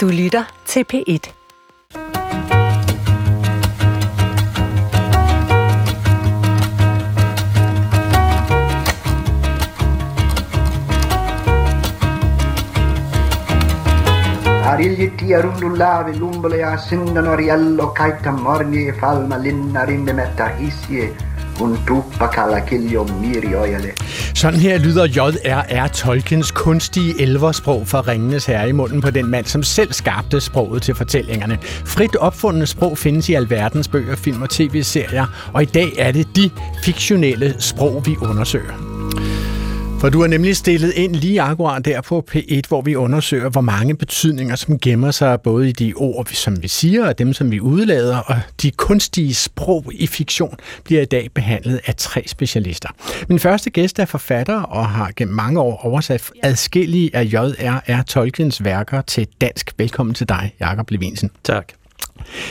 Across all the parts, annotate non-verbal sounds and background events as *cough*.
Du lytter til P1. Ariglietti arundullave lumbole a sendano riello caita morni falma linna rinde metta hisie kala. Sådan her lyder J.R.R. Tolkiens kunstige elversprog fra Ringenes Herre i munden på den mand, som selv skabte sproget til fortællingerne. Frit opfundne sprog findes i alverdens bøger, film og tv-serier, og i dag er det de fiktionelle sprog, vi undersøger. For du har nemlig stillet ind lige akkurat der på P1, hvor vi undersøger, hvor mange betydninger, som gemmer sig både i de ord, som vi siger, og dem, som vi udlader, og de kunstige sprog i fiktion bliver i dag behandlet af tre specialister. Min første gæst er forfatter og har gennem mange år oversat adskillige af J.R.R. Tolkiens værker til dansk. Velkommen til dig, Jakob Levinsen. Tak.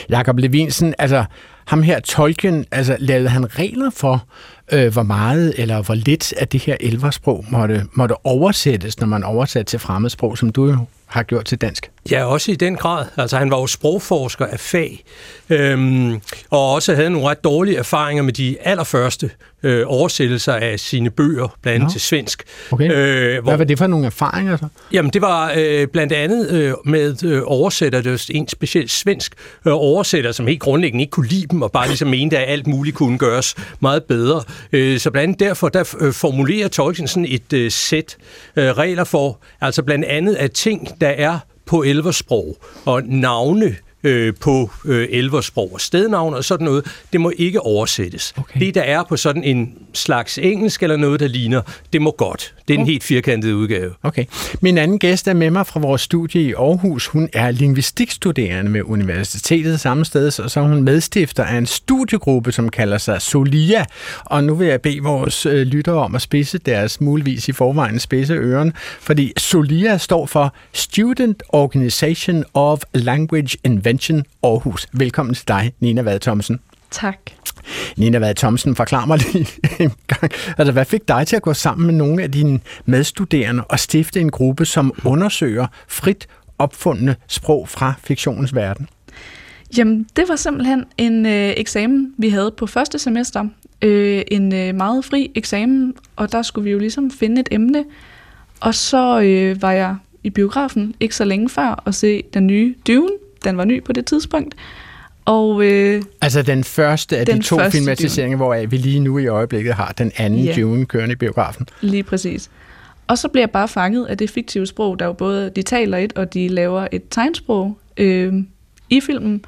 Jakob Levinsen, altså ham her Tolkien, altså lavede han regler for, øh, hvor meget eller hvor lidt af det her elversprog måtte, måtte oversættes, når man oversatte til fremmedsprog, som du jo har gjort til dansk? Ja, også i den grad. Altså, han var jo sprogforsker af fag, øhm, og også havde nogle ret dårlige erfaringer med de allerførste øh, oversættelser af sine bøger, blandt andet ja. til svensk. Okay. Øh, hvor, Hvad var det for nogle erfaringer så? Jamen, det var øh, blandt andet øh, med øh, oversætter, det var en speciel svensk øh, oversætter, som helt grundlæggende ikke kunne lide dem, og bare ligesom mente, at alt muligt kunne gøres meget bedre. Øh, så blandt andet derfor, der øh, formulerer Tolkien sådan et øh, sæt øh, regler for, altså blandt andet af ting, der er på elversprog, og navne øh, på øh, elversprog og stednavn og sådan noget, det må ikke oversættes. Okay. Det, der er på sådan en slags engelsk eller noget, der ligner, det må godt. Det er en okay. helt firkantet udgave. Okay. Min anden gæst er med mig fra vores studie i Aarhus. Hun er lingvistikstuderende med universitetet samme sted, og så er hun medstifter af en studiegruppe, som kalder sig Solia. Og nu vil jeg bede vores øh, lyttere om at spidse deres muligvis i forvejen spidse øren, fordi Solia står for Student Organization of Language Invention Aarhus. Velkommen til dig, Nina Vad Thomsen. Tak. Nina Vad Thomsen, forklar mig lige *laughs* en gang. Altså, hvad fik dig til at gå sammen med nogle af dine medstuderende og stifte en gruppe, som undersøger frit opfundne sprog fra fiktionens verden? Jamen, det var simpelthen en øh, eksamen, vi havde på første semester. Øh, en øh, meget fri eksamen, og der skulle vi jo ligesom finde et emne. Og så øh, var jeg i biografen ikke så længe før og se den nye Dune. Den var ny på det tidspunkt. Og, øh, altså den første af den de to filmatiseringer, hvor vi lige nu i øjeblikket har den anden ja. Dune kørende i biografen. Lige præcis. Og så bliver jeg bare fanget af det fiktive sprog, der jo både, de taler et, og de laver et tegnsprog øh, i filmen.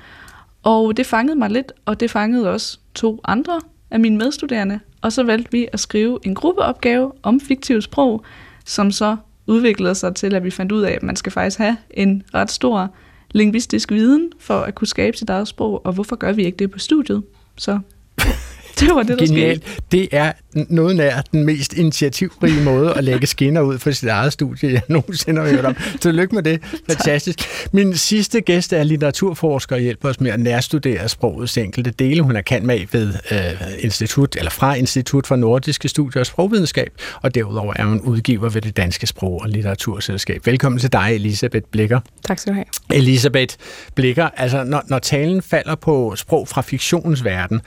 Og det fangede mig lidt, og det fangede også to andre af mine medstuderende. Og så valgte vi at skrive en gruppeopgave om fiktivt sprog, som så udviklede sig til, at vi fandt ud af, at man skal faktisk have en ret stor lingvistisk viden for at kunne skabe sit eget sprog, og hvorfor gør vi ikke det på studiet? Så *laughs* *laughs* det var det, der skete. Det er noget nær den mest initiativrige måde at lægge skinner ud for sit eget studie, jeg nogensinde har hørt om. Tillykke med det. *laughs* Fantastisk. Min sidste gæst er litteraturforsker og hjælper os med at nærstudere sprogets enkelte dele. Hun er kendt med ved øh, institut, eller fra Institut for Nordiske Studier og Sprogvidenskab, og derudover er hun udgiver ved det Danske Sprog- og Litteraturselskab. Velkommen til dig, Elisabeth Blikker. Tak skal du have. Elisabeth Blikker, altså når, når talen falder på sprog fra fiktionens verden,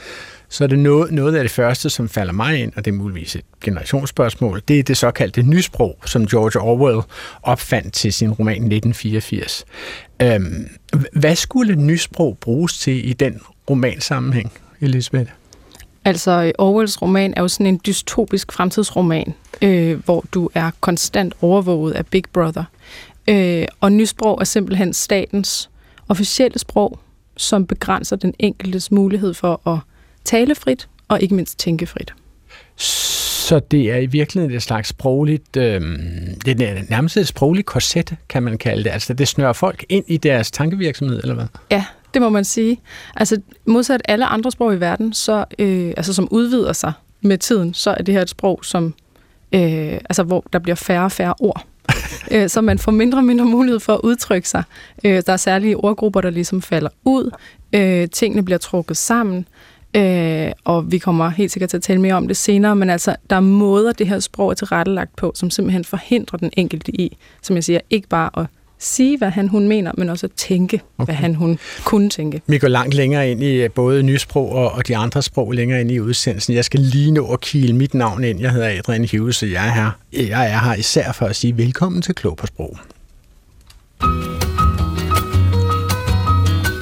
så er det noget, noget af det første, som falder mig ind, og det er muligvis et generationsspørgsmål, det er det såkaldte nysprog, som George Orwell opfandt til sin roman 1984. Øhm, hvad skulle nysprog bruges til i den romansammenhæng, Elisabeth? Altså, Orwells roman er jo sådan en dystopisk fremtidsroman, øh, hvor du er konstant overvåget af Big Brother. Øh, og nysprog er simpelthen statens officielle sprog, som begrænser den enkeltes mulighed for at tale frit og ikke mindst tænke frit. Så det er i virkeligheden et slags sprogligt, øh, det er nærmest et sprogligt korset, kan man kalde det. Altså det snører folk ind i deres tankevirksomhed, eller hvad? Ja, det må man sige. Altså modsat alle andre sprog i verden, så, øh, altså, som udvider sig med tiden, så er det her et sprog, som, øh, altså, hvor der bliver færre og færre ord. *laughs* øh, så man får mindre og mindre mulighed for at udtrykke sig. Øh, der er særlige ordgrupper, der ligesom falder ud. Øh, tingene bliver trukket sammen. Øh, og vi kommer helt sikkert til at tale mere om det senere, men altså, der er måder, det her sprog er tilrettelagt på, som simpelthen forhindrer den enkelte i, som jeg siger, ikke bare at sige, hvad han hun mener, men også at tænke, okay. hvad han hun kunne tænke. Vi går langt længere ind i øh, både nysprog og, og de andre sprog længere ind i udsendelsen. Jeg skal lige nå at kile mit navn ind. Jeg hedder Adrian Hughes, og jeg er her, jeg er her især for at sige velkommen til Klog på Sprog.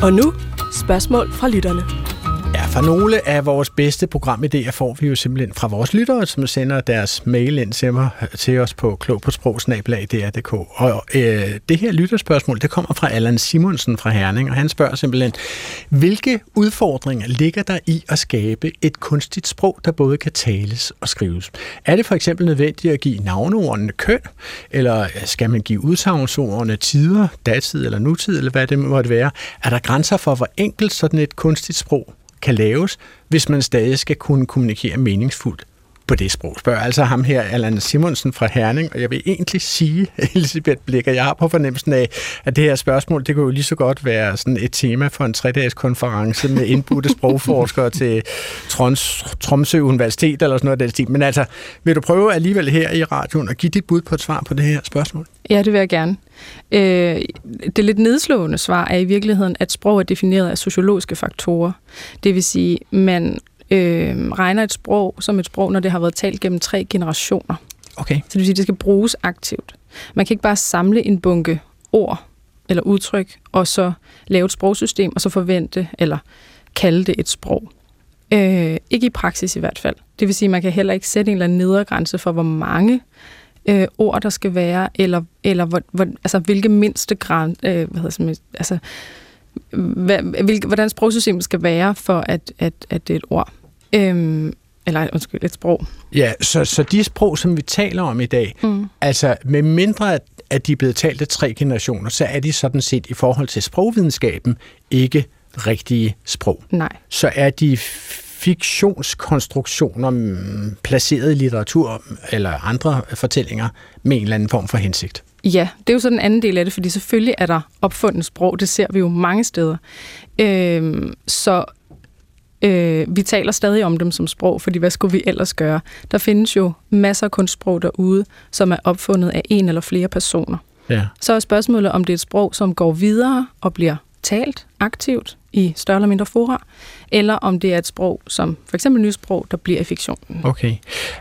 Og nu spørgsmål fra lytterne. For nogle af vores bedste programidéer får vi jo simpelthen fra vores lyttere, som sender deres mail ind til, mig, til os på klogpåsprogsnabelag.dr.dk. Og øh, det her lytterspørgsmål, det kommer fra Allan Simonsen fra Herning, og han spørger simpelthen, hvilke udfordringer ligger der i at skabe et kunstigt sprog, der både kan tales og skrives? Er det for eksempel nødvendigt at give navneordene køn, eller skal man give udsagnsordene tider, datid eller nutid, eller hvad det måtte være? Er der grænser for, hvor enkelt sådan et kunstigt sprog kan laves, hvis man stadig skal kunne kommunikere meningsfuldt på det sprog. Spørger altså ham her, Allan Simonsen fra Herning, og jeg vil egentlig sige, *laughs* Elisabeth Blikker, jeg har på fornemmelsen af, at det her spørgsmål, det kunne jo lige så godt være sådan et tema for en tre-dages konference med indbudte *laughs* sprogforskere til Trons, Tromsø Universitet eller sådan noget af den stil. Men altså, vil du prøve alligevel her i radioen at give dit bud på et svar på det her spørgsmål? Ja, det vil jeg gerne. Øh, det lidt nedslående svar er i virkeligheden, at sprog er defineret af sociologiske faktorer. Det vil sige, man øh, regner et sprog som et sprog, når det har været talt gennem tre generationer. Okay. Så det vil sige, at det skal bruges aktivt. Man kan ikke bare samle en bunke ord eller udtryk, og så lave et sprogsystem, og så forvente eller kalde det et sprog. Øh, ikke i praksis i hvert fald. Det vil sige, at man kan heller ikke sætte en eller anden nedergrænse for, hvor mange øh, ord der skal være, eller, eller hvor, hvor, altså, hvilke mindste græn, øh, hvad hedder det, altså, hvad, hvil, hvordan sprogsystemet skal være for, at, at, at det er et ord. Øhm, eller undskyld, et sprog. Ja, så, så de sprog, som vi taler om i dag, mm. altså med mindre at, de er blevet talt af tre generationer, så er de sådan set i forhold til sprogvidenskaben ikke rigtige sprog. Nej. Så er de fiktionskonstruktioner mm, placeret i litteratur eller andre fortællinger med en eller anden form for hensigt. Ja, det er jo så den anden del af det, fordi selvfølgelig er der opfundet sprog, det ser vi jo mange steder. Øh, så øh, vi taler stadig om dem som sprog, fordi hvad skulle vi ellers gøre? Der findes jo masser af kunstsprog derude, som er opfundet af en eller flere personer. Ja. Så er spørgsmålet, om det er et sprog, som går videre og bliver talt aktivt i større eller mindre fora, eller om det er et sprog, som for eksempel nysprog, der bliver i fiktionen. Okay.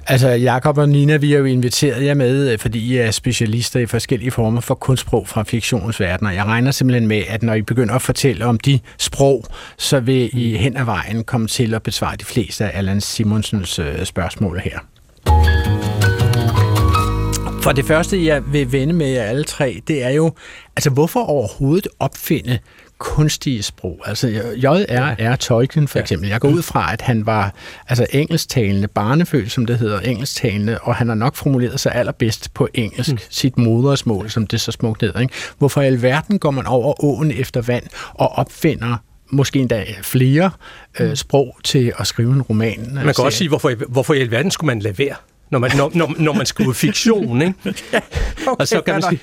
Altså, Jakob og Nina, vi har jo inviteret jer med, fordi I er specialister i forskellige former for kunstsprog fra fiktionens verden, og jeg regner simpelthen med, at når I begynder at fortælle om de sprog, så vil I hen ad vejen komme til at besvare de fleste af Allan Simonsens øh, spørgsmål her. For det første, jeg vil vende med jer alle tre, det er jo, altså hvorfor overhovedet opfinde kunstige sprog. Altså J.R.R. Tolkien for eksempel. Jeg går ud fra, at han var altså engelsktalende, barnefødt, som det hedder, engelsktalende, og han har nok formuleret sig allerbedst på engelsk, mm. sit modersmål, som det så smukt hedder. Ikke? Hvorfor i alverden går man over åen efter vand og opfinder måske endda flere øh, mm. sprog til at skrive en roman. Man kan også sige, hvorfor, hvorfor i alverden skulle man lade være? Når man, når, når, når man skriver fiktion. Ikke? *laughs* ja, okay, og så kan man sige,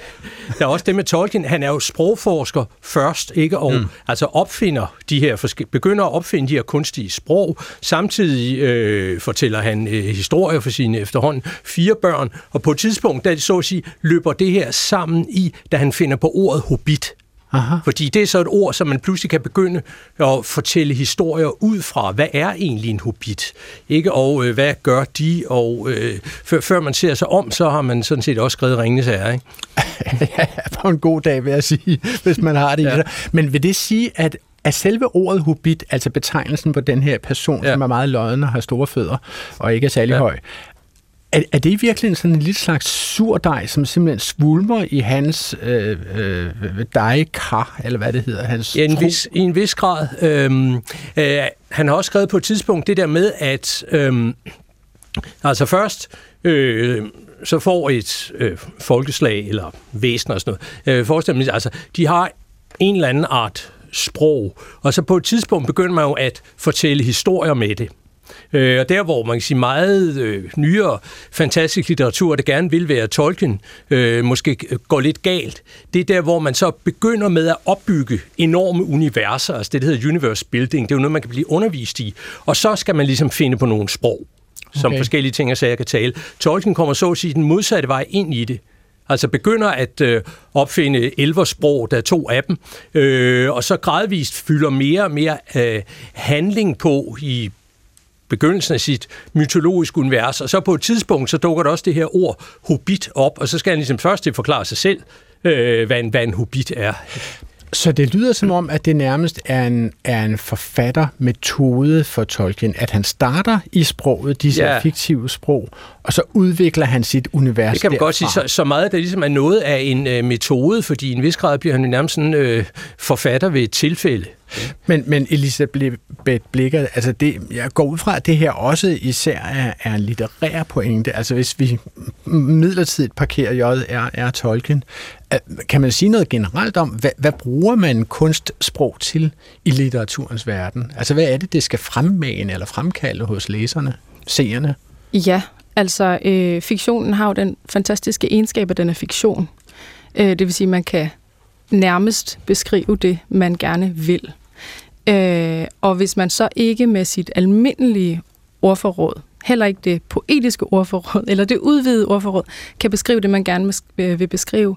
der er også det med Tolkien, han er jo sprogforsker først, ikke? og mm. altså opfinder de her, begynder at opfinde de her kunstige sprog. Samtidig øh, fortæller han øh, historier for sine efterhånden fire børn, og på et tidspunkt, da de så at sige, løber det her sammen i, da han finder på ordet hobbit. Aha. Fordi det er så et ord, som man pludselig kan begynde at fortælle historier ud fra. Hvad er egentlig en hobbit? Ikke? Og øh, hvad gør de? Og øh, før, før man ser sig om, så har man sådan set også skrevet Ringenes Herre. Ikke? *laughs* ja, på en god dag, vil jeg sige, *laughs* hvis man har det ja. Men vil det sige, at er selve ordet hobbit, altså betegnelsen på den her person, ja. som er meget løden og har store fødder og ikke er særlig ja. høj, er, er det virkelig sådan en lille slags surdej, som simpelthen svulmer i hans øh, øh, dejkar, eller hvad det hedder? Hans ja, en vis, I en vis grad. Øhm, øh, han har også skrevet på et tidspunkt det der med, at øh, altså først øh, så får et øh, folkeslag eller væsen og sådan noget, øh, forestil altså de har en eller anden art sprog, og så på et tidspunkt begynder man jo at fortælle historier med det. Øh, og der, hvor man kan sige meget øh, nyere fantastisk litteratur, der gerne vil være Tolkien, øh, måske går lidt galt, det er der, hvor man så begynder med at opbygge enorme universer, altså det, der hedder universe building, det er jo noget, man kan blive undervist i, og så skal man ligesom finde på nogle sprog, som okay. forskellige ting og sager kan tale. Tolkien kommer så at sige den modsatte vej ind i det. Altså begynder at øh, opfinde elversprog, der er to af dem, øh, og så gradvist fylder mere og mere øh, handling på i begyndelsen af sit mytologiske univers, og så på et tidspunkt, så dukker der også det her ord hobbit op, og så skal han ligesom først forklare sig selv, øh, hvad, en, hvad en hobbit er. Så det lyder som om, at det nærmest er en, er en forfattermetode for Tolkien, at han starter i sproget, disse ja. fiktive sprog, og så udvikler han sit univers Det kan man derfra. godt sige, så, så meget, at det ligesom er noget af en øh, metode, fordi i en vis grad bliver han jo nærmest sådan øh, forfatter ved et tilfælde. Men, men Elisabeth Blikker, altså det, jeg går ud fra, at det her også især er, er en litterær pointe. Altså hvis vi midlertidigt parkerer J.R.R. Tolkien, kan man sige noget generelt om, hvad, hvad bruger man kunstsprog til i litteraturens verden? Altså hvad er det, det skal fremmane eller fremkalde hos læserne, seerne? Ja, altså øh, fiktionen har jo den fantastiske egenskab, at den er fiktion. Øh, det vil sige, at man kan nærmest beskrive det, man gerne vil. Øh, og hvis man så ikke med sit almindelige ordforråd, heller ikke det poetiske ordforråd, eller det udvidede ordforråd, kan beskrive det, man gerne øh, vil beskrive,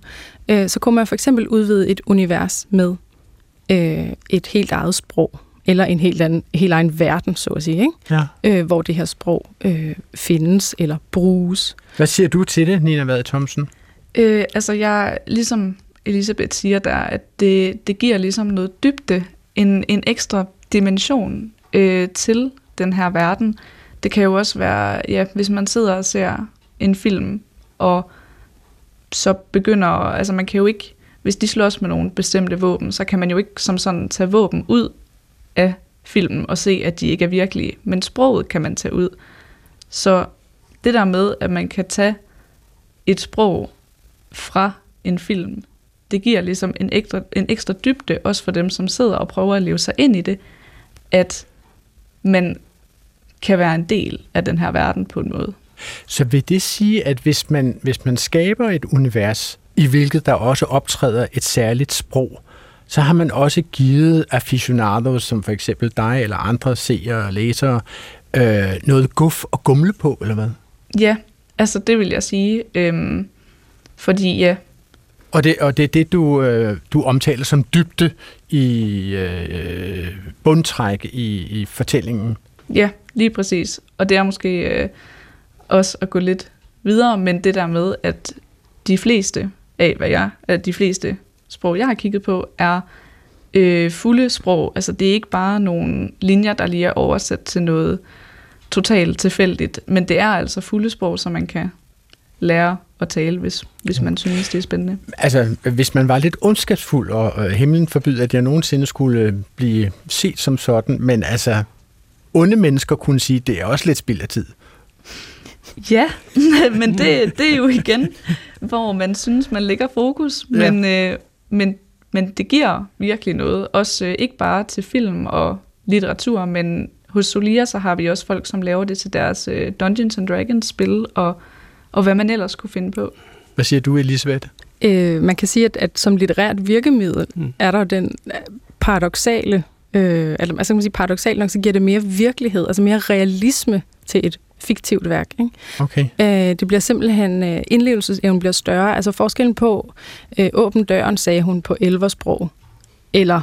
øh, så kunne man for eksempel udvide et univers med øh, et helt eget sprog, eller en helt, anden, helt egen verden, så at sige, ikke? Ja. Øh, hvor det her sprog øh, findes eller bruges. Hvad siger du til det, Nina Vade Thomsen? Øh, altså, jeg, ligesom Elisabeth siger der, at det, det giver ligesom noget dybde, en, en ekstra dimension øh, til den her verden. Det kan jo også være, ja, hvis man sidder og ser en film, og så begynder, altså man kan jo ikke, hvis de slås med nogle bestemte våben, så kan man jo ikke som sådan tage våben ud af filmen og se, at de ikke er virkelige. Men sproget kan man tage ud. Så det der med, at man kan tage et sprog fra en film, det giver ligesom en ekstra, en ekstra dybde, også for dem, som sidder og prøver at leve sig ind i det, at man kan være en del af den her verden på en måde. Så vil det sige, at hvis man, hvis man skaber et univers, i hvilket der også optræder et særligt sprog, så har man også givet aficionados, som for eksempel dig eller andre seere og læsere, øh, noget guf og gumle på, eller hvad? Ja, altså det vil jeg sige. Øhm, fordi ja. Og det, og det er det, du, øh, du omtaler som dybde i øh, bundtræk i, i fortællingen. Ja, lige præcis. Og det er måske øh, også at gå lidt videre, men det der med, at de fleste af, hvad jeg, at de fleste sprog, jeg har kigget på, er øh, fulde sprog. Altså det er ikke bare nogle linjer, der lige er oversat til noget totalt tilfældigt, men det er altså fulde sprog, som man kan lære at tale, hvis, hvis man synes, det er spændende. Altså, hvis man var lidt ondskabsfuld, og øh, himlen forbyder, at jeg nogensinde skulle øh, blive set som sådan, men altså, onde mennesker kunne sige, at det er også lidt spild af tid. Ja, *laughs* men det, det er jo igen, hvor man synes, man lægger fokus, ja. men, øh, men, men det giver virkelig noget. Også øh, ikke bare til film og litteratur, men hos Solia så har vi også folk, som laver det til deres øh, Dungeons and Dragons spil, og, og hvad man ellers kunne finde på. Hvad siger du, Elisabeth? Øh, man kan sige, at, at som litterært virkemiddel mm. er der den paradoxale, øh, altså, altså man kan sige paradoxalt nok, så giver det mere virkelighed, altså mere realisme til et fiktivt værk. Ikke? Okay. Øh, det bliver simpelthen, øh, indlevelsesevnen bliver større. Altså forskellen på, øh, åben døren, sagde hun på elversprog, eller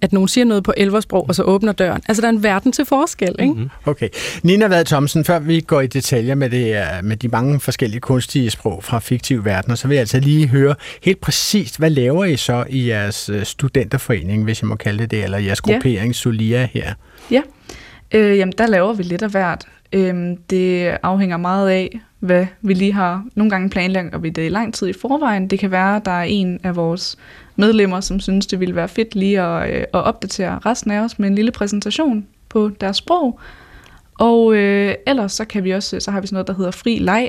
at nogen siger noget på elversprog, og så åbner døren. Altså, der er en verden til forskel, ikke? Mm-hmm. Okay. Nina Vad Thomsen, før vi går i detaljer med, det, med de mange forskellige kunstige sprog fra fiktive verdener, så vil jeg altså lige høre helt præcist, hvad laver I så i jeres studenterforening, hvis jeg må kalde det det, eller jeres gruppering ja. Solia her? Ja, øh, jamen der laver vi lidt af hvert. Øhm, det afhænger meget af, hvad vi lige har. Nogle gange planlægger vi det i lang tid i forvejen. Det kan være, at der er en af vores medlemmer, som synes, det ville være fedt lige at, øh, at opdatere resten af os med en lille præsentation på deres sprog. Og øh, ellers så kan vi også, så har vi sådan noget, der hedder fri leg,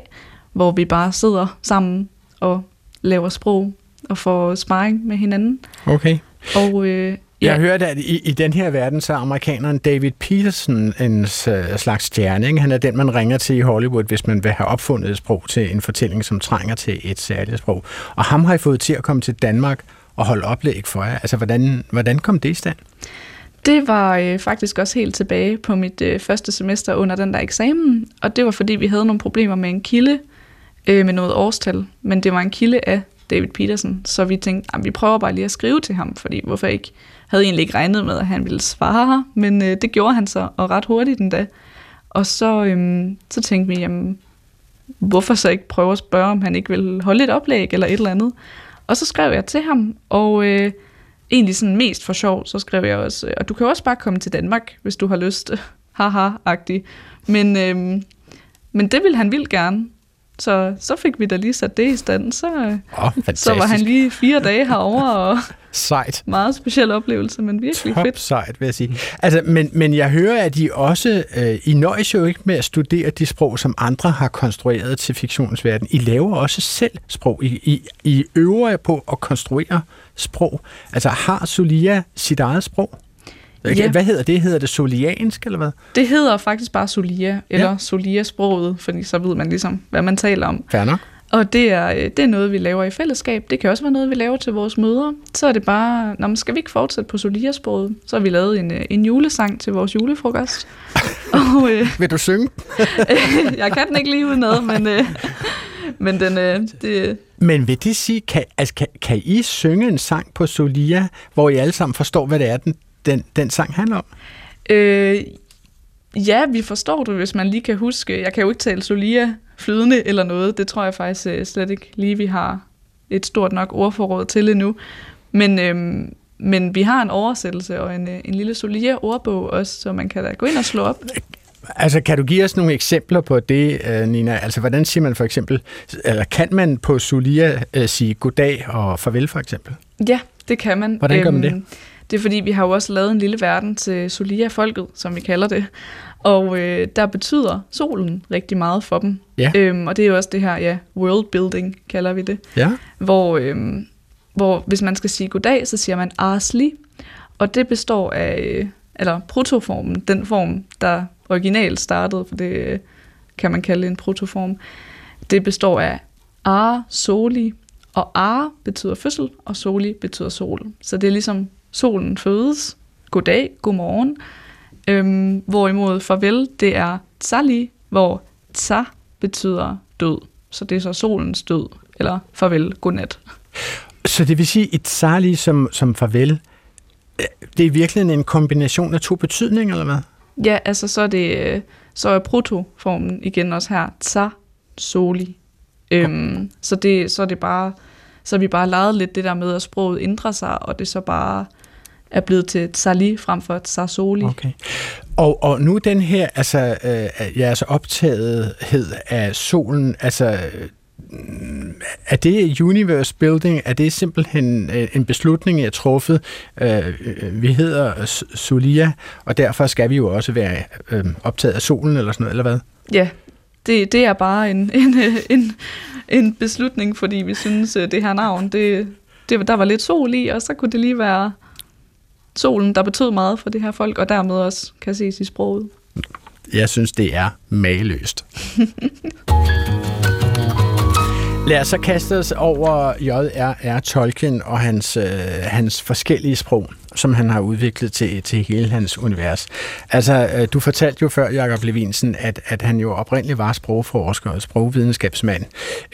hvor vi bare sidder sammen og laver sprog og får sparring med hinanden. Okay. Og øh, jeg har hørt, at i, i den her verden, så er amerikaneren David Peterson en slags stjerne. Ikke? Han er den, man ringer til i Hollywood, hvis man vil have opfundet et sprog til en fortælling, som trænger til et særligt sprog. Og ham har I fået til at komme til Danmark og holde oplæg for jer. Altså, hvordan, hvordan kom det i stand? Det var øh, faktisk også helt tilbage på mit øh, første semester under den der eksamen, og det var fordi, vi havde nogle problemer med en kilde, øh, med noget årstal, men det var en kilde af David Peterson, så vi tænkte, at vi prøver bare lige at skrive til ham, fordi hvorfor ikke? Havde egentlig ikke regnet med, at han ville svare, men øh, det gjorde han så, og ret hurtigt den dag. Og så, øhm, så tænkte vi, jamen, hvorfor så ikke prøve at spørge, om han ikke vil holde et oplæg eller et eller andet. Og så skrev jeg til ham, og øh, egentlig sådan mest for sjov, så skrev jeg også, og du kan også bare komme til Danmark, hvis du har lyst, *laughs* haha-agtig. Men, øh, men det ville han vildt gerne. Så, så fik vi da lige sat det i stand. Så, oh, så var han lige fire dage herovre, *laughs* og Sejt. meget speciel oplevelse, men virkelig Top fedt. sejt, vil jeg sige. Altså, men, men jeg hører, at I også, øh, I nøjes jo ikke med at studere de sprog, som andre har konstrueret til fiktionsverden. I laver også selv sprog. I, I, I øver jer på at konstruere sprog. Altså, har Solia sit eget sprog? Ja. Hvad hedder det? Hedder det soliansk, eller hvad? Det hedder faktisk bare Solia, eller Ja. Solia-sproget, fordi så ved man ligesom, hvad man taler om. Nok. Og det er, øh, det er noget, vi laver i fællesskab. Det kan også være noget, vi laver til vores møder. Så er det bare, Nå, men skal vi ikke fortsætte på Solia-sproget? Så har vi lavet en, øh, en julesang til vores julefrokost. *laughs* og øh, Vil du synge? *laughs* jeg kan den ikke lige udenad, men, øh, men den, øh, det, Men vil det sige, kan, altså, kan, kan I synge en sang på Solia, hvor I alle sammen forstår, hvad det er, den, den, den sang handler om? Øh, ja, vi forstår det, hvis man lige kan huske. Jeg kan jo ikke tale Solia flydende eller noget. Det tror jeg faktisk øh, slet ikke lige, vi har et stort nok ordforråd til endnu. Men, øhm, men vi har en oversættelse og en, øh, en lille Solia-ordbog også, så man kan da gå ind og slå op. Altså, kan du give os nogle eksempler på det, øh, Nina? Altså, hvordan siger man for eksempel, eller kan man på Solia øh, sige goddag og farvel, for eksempel? Ja, det kan man. Hvordan gør man det? Det er fordi, vi har jo også lavet en lille verden til Solia-folket, som vi kalder det. Og øh, der betyder solen rigtig meget for dem. Ja. Øhm, og det er jo også det her, ja, world building kalder vi det. Ja. hvor, øhm, hvor hvis man skal sige goddag, så siger man arsli, og det består af, øh, eller protoformen, den form, der originalt startede, for det øh, kan man kalde en protoform, det består af ar, soli, og ar betyder fødsel, og soli betyder sol. Så det er ligesom solen fødes, goddag, godmorgen, øhm, hvorimod farvel, det er tsali, hvor tsa betyder død. Så det er så solens død, eller farvel, godnat. Så det vil sige, et særligt som, som farvel, øh, det er virkelig en kombination af to betydninger, eller hvad? Ja, altså så er det så er protoformen igen også her, tsa, soli. Øhm, så, det, så er det bare, så vi bare leget lidt det der med, at sproget ændrer sig, og det så bare er blevet til tsali frem for tsasoli. Okay. Okay. Og, og nu den her, altså øh, jeres optagethed af solen, altså øh, er det universe building? Er det simpelthen øh, en beslutning, jeg har truffet? Øh, vi hedder Solia, og derfor skal vi jo også være optaget af solen, eller sådan noget, eller hvad? Ja, det, det er bare en, *laughs* en, en, en beslutning, fordi vi synes, det her navn, det, det, der var lidt sol i, og så kunne det lige være solen, der betød meget for det her folk, og dermed også kan ses i sproget. Jeg synes, det er mageløst. *laughs* Lad os så kaste os over J.R.R. Tolkien og hans, øh, hans forskellige sprog, som han har udviklet til, til hele hans univers. Altså, øh, du fortalte jo før, Jakob Levinsen, at, at han jo oprindeligt var sprogforsker og sprogvidenskabsmand.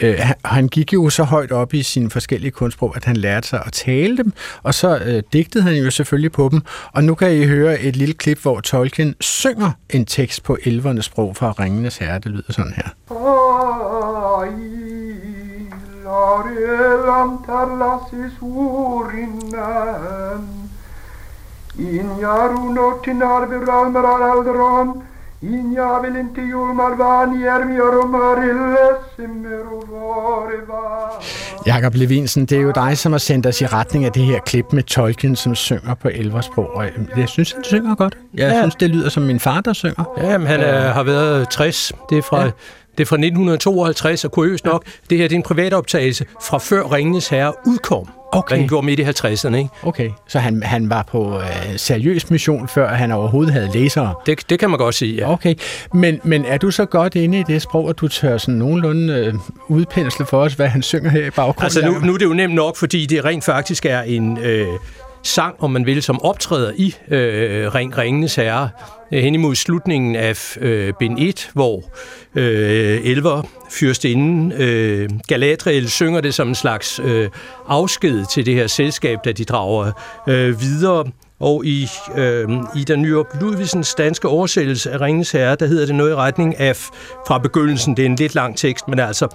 Øh, han, gik jo så højt op i sine forskellige kunstsprog, at han lærte sig at tale dem, og så øh, digtede han jo selvfølgelig på dem. Og nu kan I høre et lille klip, hvor Tolkien synger en tekst på elvernes sprog fra Ringenes Herre. Det lyder sådan her. Ailarelam tarlassis uurinnän. Simmeruvare Jakob Levinsen, det er jo dig, som har sendt os i retning af det her klip med Tolkien, som synger på elversprog. Og øhm, jeg synes, han synger godt. Jeg ja. synes, det lyder som min far, der synger. Jamen, han er, har været 60. Det er fra... Ja. Det er fra 1952, og kuriøst nok, det her det er en privatoptagelse fra før Ringenes Herre udkom. Okay. Han gjorde midt i 50'erne, ikke? Okay, så han, han var på øh, seriøs mission, før han overhovedet havde læsere. Det, det kan man godt sige, ja. Okay, men, men er du så godt inde i det sprog, at du tør sådan nogenlunde øh, udpensle for os, hvad han synger her i baggrunden? Altså nu, nu er det jo nemt nok, fordi det rent faktisk er en øh, sang, om man vil, som optræder i øh, Ring, Ringenes Herre. Øh, hen imod slutningen af øh, bind 1, hvor øh, elver fyrstinden øh, Galadriel synger det som en slags øh, afsked til det her selskab, da de drager øh, videre. Og i øh, Ida Nyrup Ludvigsens danske oversættelse af Ringens Herre, der hedder det noget i retning af fra begyndelsen. Det er en lidt lang tekst, men altså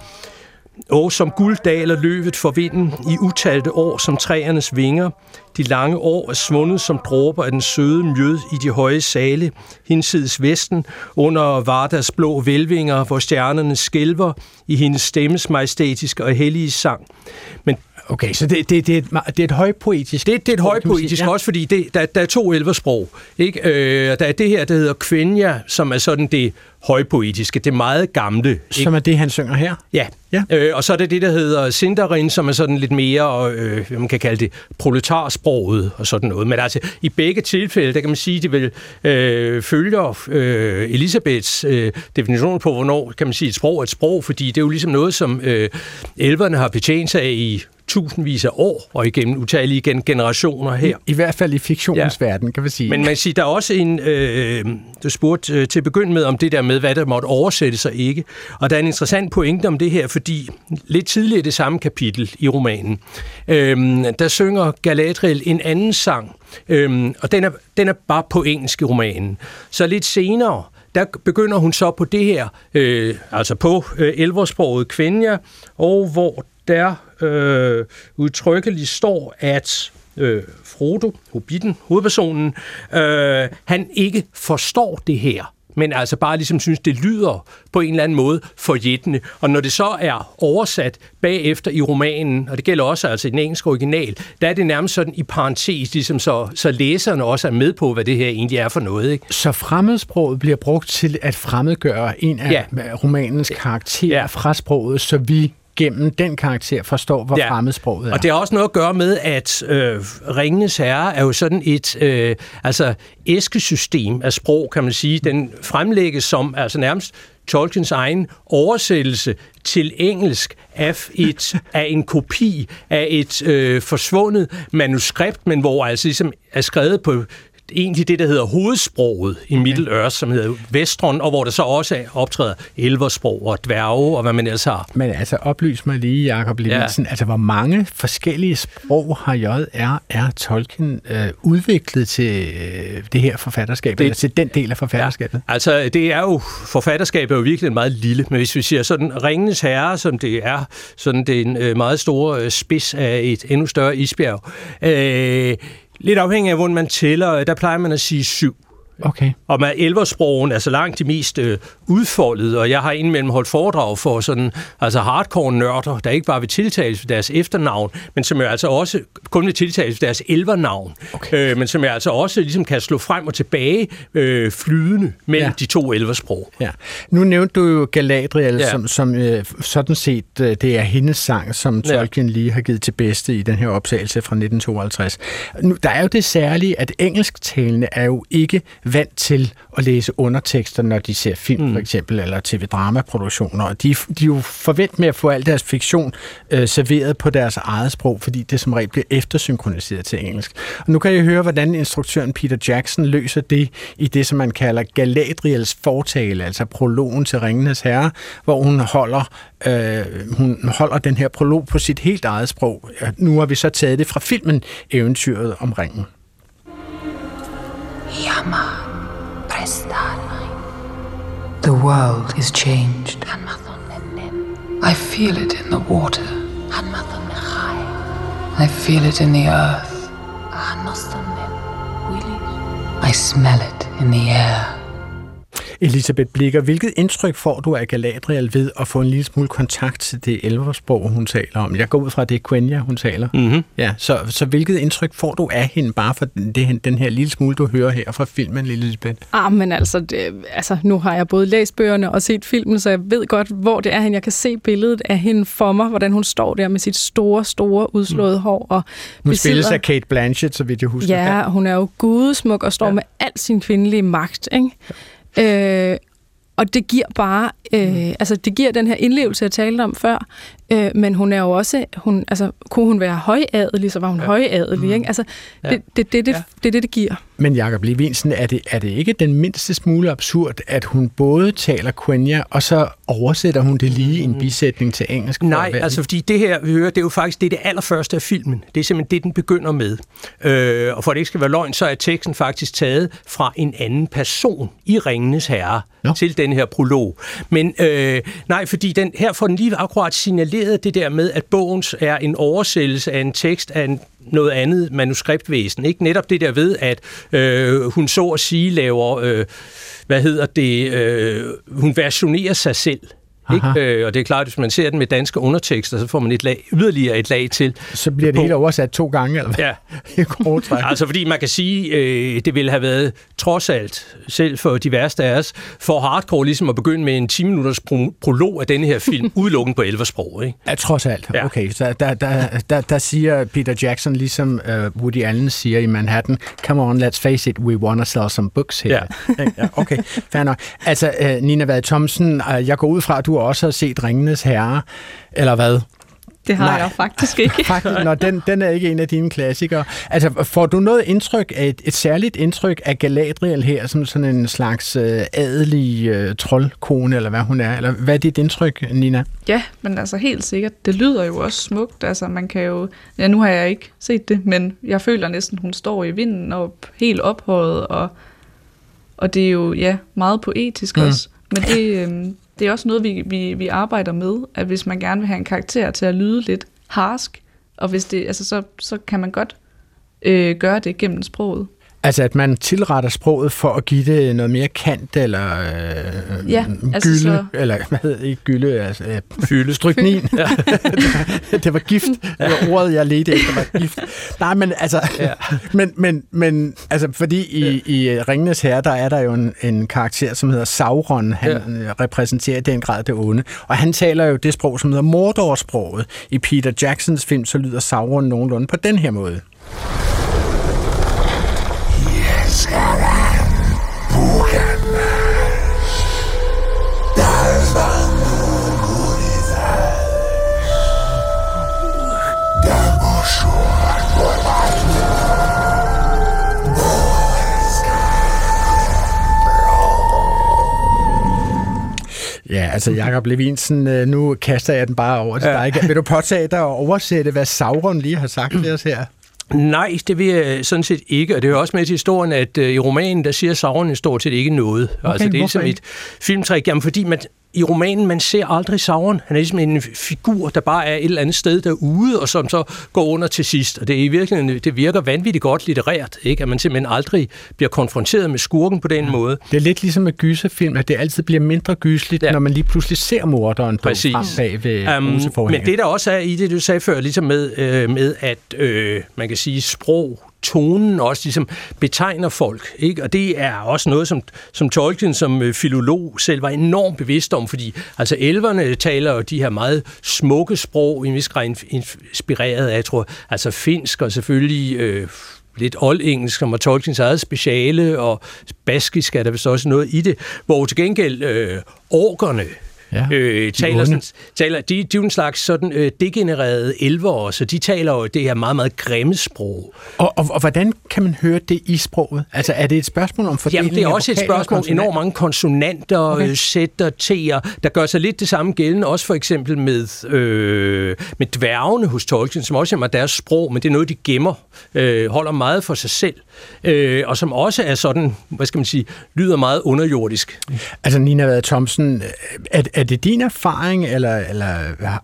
og som guld daler løvet for vinden i utalte år som træernes vinger. De lange år er svundet som dråber af den søde mjød i de høje sale, hinsides vesten, under Vardas blå velvinger, hvor stjernerne skælver i hendes stemmes majestætiske og hellige sang. Men Okay, så det, det, det, er, et, det er et højpoetisk... Det, det er et højpoetisk, ja. også fordi det, der, der er to elversprog. Ikke? Øh, der er det her, der hedder Kvenja, som er sådan det højpoetiske, det meget gamle. Ikke? Som er det, han synger her? Ja, ja. Øh, og så er det det, der hedder Sindarin, som er sådan lidt mere, øh, man kan kalde det, proletarsproget og sådan noget. Men altså, i begge tilfælde, der kan man sige, at det vil øh, følger øh, Elisabeths øh, definition på, hvornår kan man sige, et sprog er et sprog, fordi det er jo ligesom noget, som øh, elverne har betjent sig af i tusindvis af år og igennem utallige generationer her. I, I hvert fald i fiktionens ja. verden, kan vi sige. Men man siger, der er også en, øh, du spurgte øh, til at begynde med om det der med, hvad der måtte oversætte sig ikke. Og der er en interessant pointe om det her, fordi lidt tidligere i det samme kapitel i romanen, øh, der synger Galadriel en anden sang, øh, og den er, den er bare på engelsk i romanen. Så lidt senere, der begynder hun så på det her, øh, altså på øh, elversproget Kvenja, og hvor der øh, udtrykkeligt står, at øh, Frodo, Hobbiten, hovedpersonen, øh, han ikke forstår det her men altså bare ligesom synes, det lyder på en eller anden måde forjættende. Og når det så er oversat bagefter i romanen, og det gælder også altså i den engelske original, der er det nærmest sådan i parentes, ligesom så, så læserne også er med på, hvad det her egentlig er for noget. Ikke? Så fremmedsproget bliver brugt til at fremmedgøre en af ja. romanens karakterer ja. fra sproget, så vi gennem den karakter forstår, hvor ja. fremmedsproget er. Og det har også noget at gøre med, at øh, Ringenes Herre er jo sådan et øh, altså æskesystem af sprog, kan man sige. Den fremlægges som altså nærmest Tolkiens egen oversættelse til engelsk af, et, *laughs* af en kopi af et øh, forsvundet manuskript, men hvor altså ligesom er skrevet på egentlig det, der hedder hovedsproget i okay. Middle Earth, som hedder Vestron, og hvor der så også optræder elversprog og dværge og hvad man ellers har. Men altså, oplys mig lige, Jacob Levinsen, ja. altså hvor mange forskellige sprog har J.R.R. Tolkien øh, udviklet til øh, det her forfatterskab, det, eller til den del af forfatterskabet? Ja, altså, det er jo, forfatterskabet er jo virkelig meget lille, men hvis vi siger sådan, Ringens Herre, som det er, sådan det er en øh, meget stor øh, spids af et endnu større isbjerg, øh, Lidt afhængig af, hvordan man tæller, øh, der plejer man at sige syv. Okay. Og med elversprogen er så langt de mest øh, udfoldede, og jeg har indimellem holdt foredrag for sådan, altså hardcore-nørder, der ikke bare vil tiltales for deres efternavn, men som jo altså også kun vil tiltales for deres elvernavn, okay. øh, men som jeg altså også ligesom kan slå frem og tilbage øh, flydende mellem ja. de to elversprog. Ja. Nu nævnte du jo Galadriel, ja. som, som øh, sådan set, øh, det er hendes sang, som Tolkien ja. lige har givet til bedste i den her optagelse fra 1952. Nu, der er jo det særlige, at engelsktalende er jo ikke vant til at læse undertekster, når de ser film mm. for eksempel, eller tv-dramaproduktioner. De, de er jo forvent med at få al deres fiktion øh, serveret på deres eget sprog, fordi det som regel bliver eftersynkroniseret til engelsk. Og nu kan jeg høre, hvordan instruktøren Peter Jackson løser det i det, som man kalder Galadriels fortale, altså prologen til Ringenes Herre, hvor hun holder, øh, hun holder den her prolog på sit helt eget sprog. Nu har vi så taget det fra filmen Eventyret om ringen. Yama The world is changed. I feel it in the water. I feel it in the earth. I smell it in the air. Elisabeth Blikker, hvilket indtryk får du af Galadriel ved at få en lille smule kontakt til det elversprog, hun taler om? Jeg går ud fra, at det er Quenya, hun taler. Mm-hmm. Ja, så, så hvilket indtryk får du af hende, bare for det, den her lille smule, du hører her fra filmen, Elisabeth? Ah, men altså, det, altså, nu har jeg både læst bøgerne og set filmen, så jeg ved godt, hvor det er hende. Jeg kan se billedet af hende for mig, hvordan hun står der med sit store, store udslåede mm. hår. Og hun besidder... spilles af Kate Blanchett, så vidt jeg husker. Ja, hun er jo gudesmuk og står ja. med al sin kvindelige magt, ikke? Øh, og det giver bare, øh, altså det giver den her indlevelse, jeg talte om før, øh, men hun er jo også, hun, altså kunne hun være højadelig, så var hun ja. højadelig, mm. ikke? Altså Ja. det, det, det, det, Ja. det det, det giver. Men Jakob Levinsen, er det, er det ikke den mindste smule absurd, at hun både taler Quenya, og så oversætter hun det lige i en bisætning til engelsk? for Nej, være- altså fordi det her, vi hører, det er jo faktisk det, er det allerførste af filmen. Det er simpelthen det, den begynder med. Øh, og for at det ikke skal være løgn, så er teksten faktisk taget fra en anden person i Ringenes Herre Nå. til den her prolog. Men øh, nej, fordi den, her får den lige akkurat signaleret det der med, at bogen er en oversættelse af en tekst af en, noget andet manuskriptvæsen. Ikke netop det der ved, at øh, hun så at sige laver, øh, hvad hedder det, øh, hun versionerer sig selv. Aha. Ikke? Øh, og det er klart, at hvis man ser den med danske undertekster, så får man et lag, yderligere et lag til. så bliver det på- hele oversat to gange, eller hvad? Ja, *laughs* altså fordi man kan sige, øh, det ville have været trods alt, selv for de værste af os, for hardcore ligesom at begynde med en 10 minutters pro- prolog af denne her film, *laughs* udelukkende på 11 sprog. Ikke? Ja, trods alt. Ja. Okay, så der, der, der, der siger Peter Jackson, ligesom uh, Woody Allen siger i Manhattan, come on, let's face it, we wanna sell some books here. Ja. *laughs* ja okay, fair nok. Altså, uh, Nina Vade Thomsen, uh, jeg går ud fra, at du også har set Ringenes Herre, eller hvad? Det har Nej. Jeg faktisk ikke. *laughs* Faktisk, når den, den er ikke en af dine klassikere. Altså, får du noget indtryk af, et, et særligt indtryk af Galadriel her, som sådan en slags øh, adelig øh, troldkone, eller hvad hun er? Eller hvad er dit indtryk, Nina? Ja, men altså helt sikkert. Det lyder jo også smukt. Altså man kan jo... Ja, nu har jeg ikke set det, men jeg føler næsten, hun står i vinden og helt ophøjet, og, og det er jo ja, meget poetisk Mm. også. Men det, øhm, det er også noget, vi, vi, vi arbejder med, at hvis man gerne vil have en karakter til at lyde lidt harsk, og hvis det, altså, så, så kan man godt øh, gøre det gennem sproget. Altså, at man tilretter sproget for at give det noget mere kant, eller øh, Ja, altså gylde, så- eller hvad hedder det, ikke gylde, altså øh, Fylde. stryknin. *laughs* det var gift. Det var ordet, jeg ledte efter, var gift. Nej, men altså, ja. *laughs* men, men, men altså, fordi i, i Ringenes Herre, der er der jo en, en karakter, som hedder Sauron. Han ja. repræsenterer i den grad det onde. Og han taler jo det sprog, som hedder Mordor-sproget. I Peter Jacksons film, så lyder Sauron nogenlunde på den her måde. Ja, altså Jakob Levinsen, øh, nu kaster jeg den bare over til dig. Vil du påtage dig at oversætte, hvad Sauron lige har sagt til os her? Nej, det vil jeg sådan set ikke, og det er jo også med til historien, at øh, i romanen, der siger Sauron stort set ikke noget. Okay, altså, det er hvorfor ligesom et filmtræk, jamen fordi man, i romanen, man ser aldrig Sauron. Han er ligesom en figur, der bare er et eller andet sted derude, og som så går under til sidst. Og det, er i virkeligheden, det virker vanvittigt godt litterært, ikke? at man simpelthen aldrig bliver konfronteret med skurken på den ja. måde. Det er lidt ligesom med gyserfilm, at det altid bliver mindre gysligt, ja. Når man lige pludselig ser morderen Præcis. frem bag ved um, men det der også er i det, du sagde før, ligesom med, øh, med at øh, man kan sige sprog, tonen også ligesom betegner folk. Ikke? Og det er også noget, som, som Tolkien som øh, filolog selv var enormt bevidst om, fordi altså elverne taler jo de her meget smukke sprog, i vis grad inspireret af, jeg tror, altså finsk og selvfølgelig... Øh, lidt oldengelsk, som var Tolkiens eget speciale, og baskisk er der vist også noget i det, hvor til gengæld øh, orkerne, Ja, øh, taler, onde. sådan, taler, de, de er jo en slags sådan øh, degenererede elvere, så de taler jo det her meget, meget grimme sprog. Og, og, og hvordan kan man høre det i sproget? Altså, er det et spørgsmål om fordeling Jamen, det er også et spørgsmål om enormt mange konsonanter, Okay. okay. sætter, t'er, der gør sig lidt det samme gældende, også for eksempel med, øh, med dværgene hos Tolkien, som også er deres sprog, men det er noget, de gemmer, øh, holder meget for sig selv, øh, og som også er sådan, hvad skal man sige, lyder meget underjordisk. Altså, Nina Vade Thomsen, er, er det din erfaring, eller, eller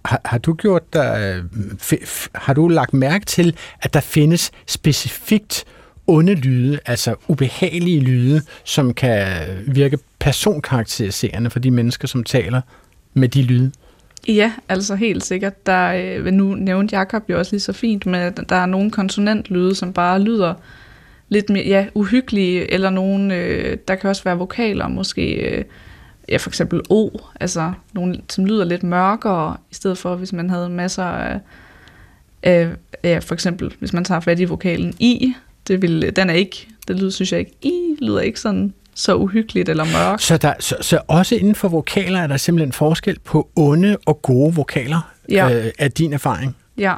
har, har du gjort f- f- har du lagt mærke til, at der findes specifikt onde lyde, altså ubehagelige lyde, som kan virke personkarakteriserende for de mennesker, som taler med de lyde? Ja, altså helt sikkert. Der, øh, nu nævnte Jakob jo også lige så fint, med at der er nogle konsonantlyde, som bare lyder lidt mere ja, uhyggelige, eller nogle, øh, der kan også være vokaler, måske øh, ja, for eksempel O, altså nogle, som lyder lidt mørkere, i stedet for hvis man havde masser af, af ja, for eksempel hvis man tager fat i vokalen I, det vil, den er ikke, det lyder, synes jeg ikke, I lyder ikke sådan så uhyggeligt eller mørkt. Så, der, så, så også inden for vokaler er der simpelthen forskel på onde og gode vokaler, Ja. øh, af din erfaring? Ja.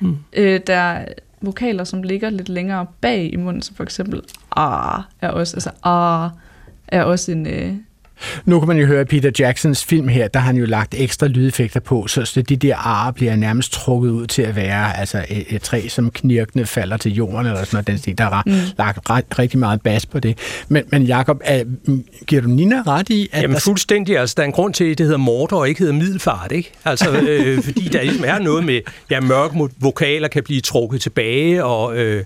Mm. Øh, der er vokaler, som ligger lidt længere bag i munden, som for eksempel ah er også, altså ah er også en, øh, nu kan man jo høre Peter Jacksons film her, der har han jo lagt ekstra lydeffekter på, så så de der ar bliver nærmest trukket ud til at være altså et, et træ, som knirkende falder til jorden, eller sådan noget. Den stil. Der er mm. lagt ret, rigtig meget bas på det. Men, men Jacob, er, giver du Nina ret i, at Jamen der- fuldstændig. Altså, der er en grund til, at det hedder Mordor og ikke hedder Middelfart, ikke? Altså, *laughs* øh, fordi der ligesom er noget med, ja, mørke vokaler kan blive trukket tilbage, og øh,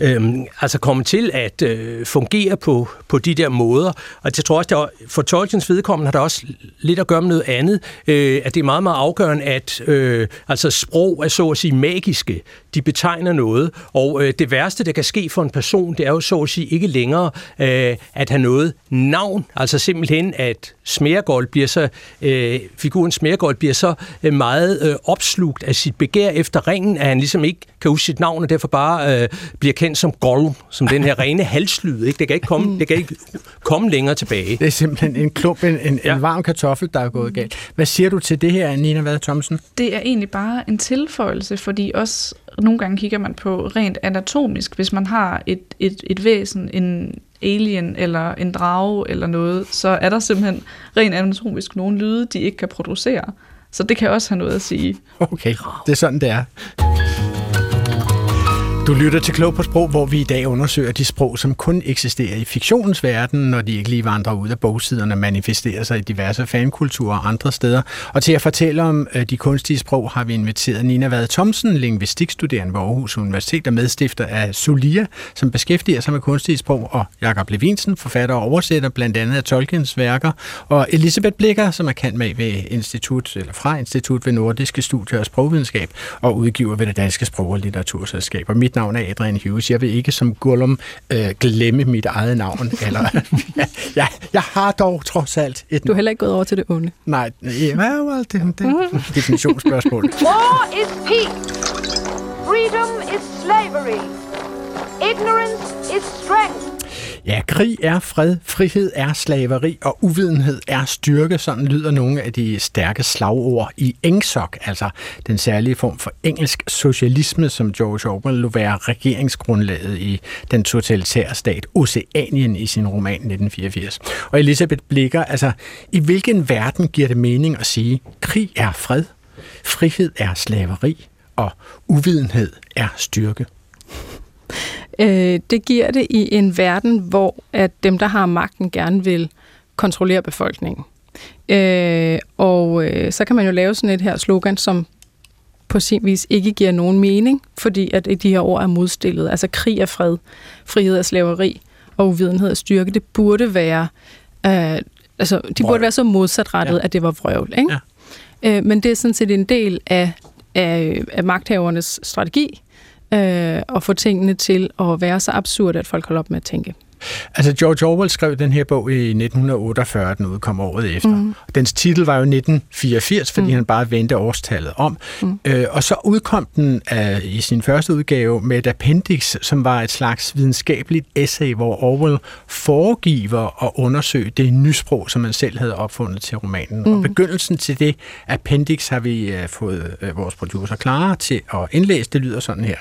øh, altså komme til at øh, fungere på, på de der måder. Og jeg tror også, der, for Tolkiens vedkommende har der også lidt at gøre med noget andet, øh, at det er meget, meget afgørende, at øh, altså sprog er så at sige magiske. De betegner noget, og øh, det værste, der kan ske for en person, det er jo så at sige ikke længere øh, at have noget navn, altså simpelthen at Smergold bliver så, øh, figuren Smergold bliver så øh, meget øh, opslugt af sit begær efter ringen, at han ligesom ikke kan huske sit navn, og derfor bare øh, bliver kendt som Gollum, som den her *laughs* rene halslyd. Ikke? Det, kan ikke komme, det kan ikke komme længere tilbage. det er simpelthen en klump, en, en, Ja. en varm kartoffel, der er gået galt. Hvad siger du til det her, Nina Vade Thomsen? det er egentlig bare en tilføjelse, fordi også nogle gange kigger man på rent anatomisk, hvis man har et, et, et væsen, en alien eller en drage eller noget, så er der simpelthen rent anatomisk nogle lyde, de ikke kan producere. Så det kan også have noget at sige. Okay, det er sådan, det er. Du lytter til Klog på Sprog, hvor vi i dag undersøger de sprog, som kun eksisterer i fiktionens verden, når de ikke lige vandrer ud af bogsiderne og manifesterer sig i diverse fankulturer og andre steder. Og til at fortælle om øh, de kunstige sprog har vi inviteret Nina Vade Thomsen, lingvistikstuderende ved Aarhus Universitet og medstifter af Solia, som beskæftiger sig med kunstige sprog, og Jakob Levinsen, forfatter og oversætter blandt andet af Tolkiens værker, og Elisabeth Blikker, som er kendt med ved Institut, eller fra Institut ved Nordiske Studier og Sprogvidenskab, og udgiver ved det Danske Sprog- og Litteraturselskab. Og mit navn er Adrian Hughes. Jeg vil ikke som Gollum øh, glemme mit eget navn. *laughs* Eller, ja, jeg, jeg har dog trods alt et... Du er heller ikke gået over til det onde. Nej, ja, well, det, det er et definitionsspørgsmål. *laughs* War is peace. Freedom is slavery. Ignorance is strength. Ja, krig er fred, frihed er slaveri, og uvidenhed er styrke. Sådan lyder nogle af de stærke slagord i ENGSOC, altså den særlige form for engelsk socialisme, som George Orwell lå være regeringsgrundlaget i den totalitære stat Oceanien i sin roman 1984. Og Elisabeth Blikker, altså i hvilken verden giver det mening at sige, krig er fred, frihed er slaveri, og uvidenhed er styrke? Øh, det giver det i en verden, hvor at dem, der har magten, gerne vil kontrollere befolkningen. Øh, og øh, så kan man jo lave sådan et her slogan, som på sin vis ikke giver nogen mening, fordi at de her ord er modstillet. Altså krig er fred, frihed er slaveri, og uvidenhed er styrke. Det burde være, øh, altså de Vrøvl. burde være så modsatrettet, Ja. ja. at det var vrøvl. Ikke? Ja. Øh, men det er sådan set en del af, af, af magthavernes strategi, øh, at få tingene til at være så absurde, at folk holder op med at tænke. Altså George Orwell skrev den her bog i 1948, den udkom året efter. Mm. Dens titel var jo 1984, fordi mm. han bare vendte årstallet om. Mm. Øh, og så udkom den øh, i sin første udgave med et appendix, som var et slags videnskabeligt essay, hvor Orwell foregiver at undersøge det nysprog, som han selv havde opfundet til romanen. Mm. Og begyndelsen til det appendix har vi øh, fået øh, vores producer Clara til at indlæse. Det lyder sådan her.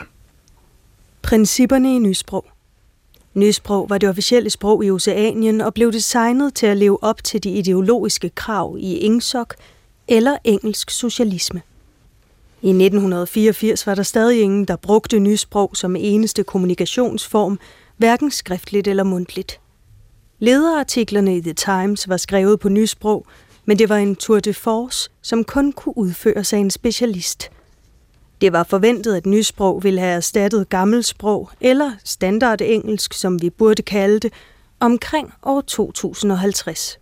Principperne i nysprog. Nysprog var det officielle sprog i Oceanien og blev designet til at leve op til de ideologiske krav i ENGSOC eller engelsk socialisme. I 1984 var der stadig ingen, der brugte nysprog som eneste kommunikationsform, hverken skriftligt eller mundtligt. Lederartiklerne i The Times var skrevet på nysprog, men det var en tour de force, som kun kunne udføres af en specialist. Det var forventet, at nysprog ville have erstattet gammelsprog, eller standardengelsk, som vi burde kalde det, omkring år 2050.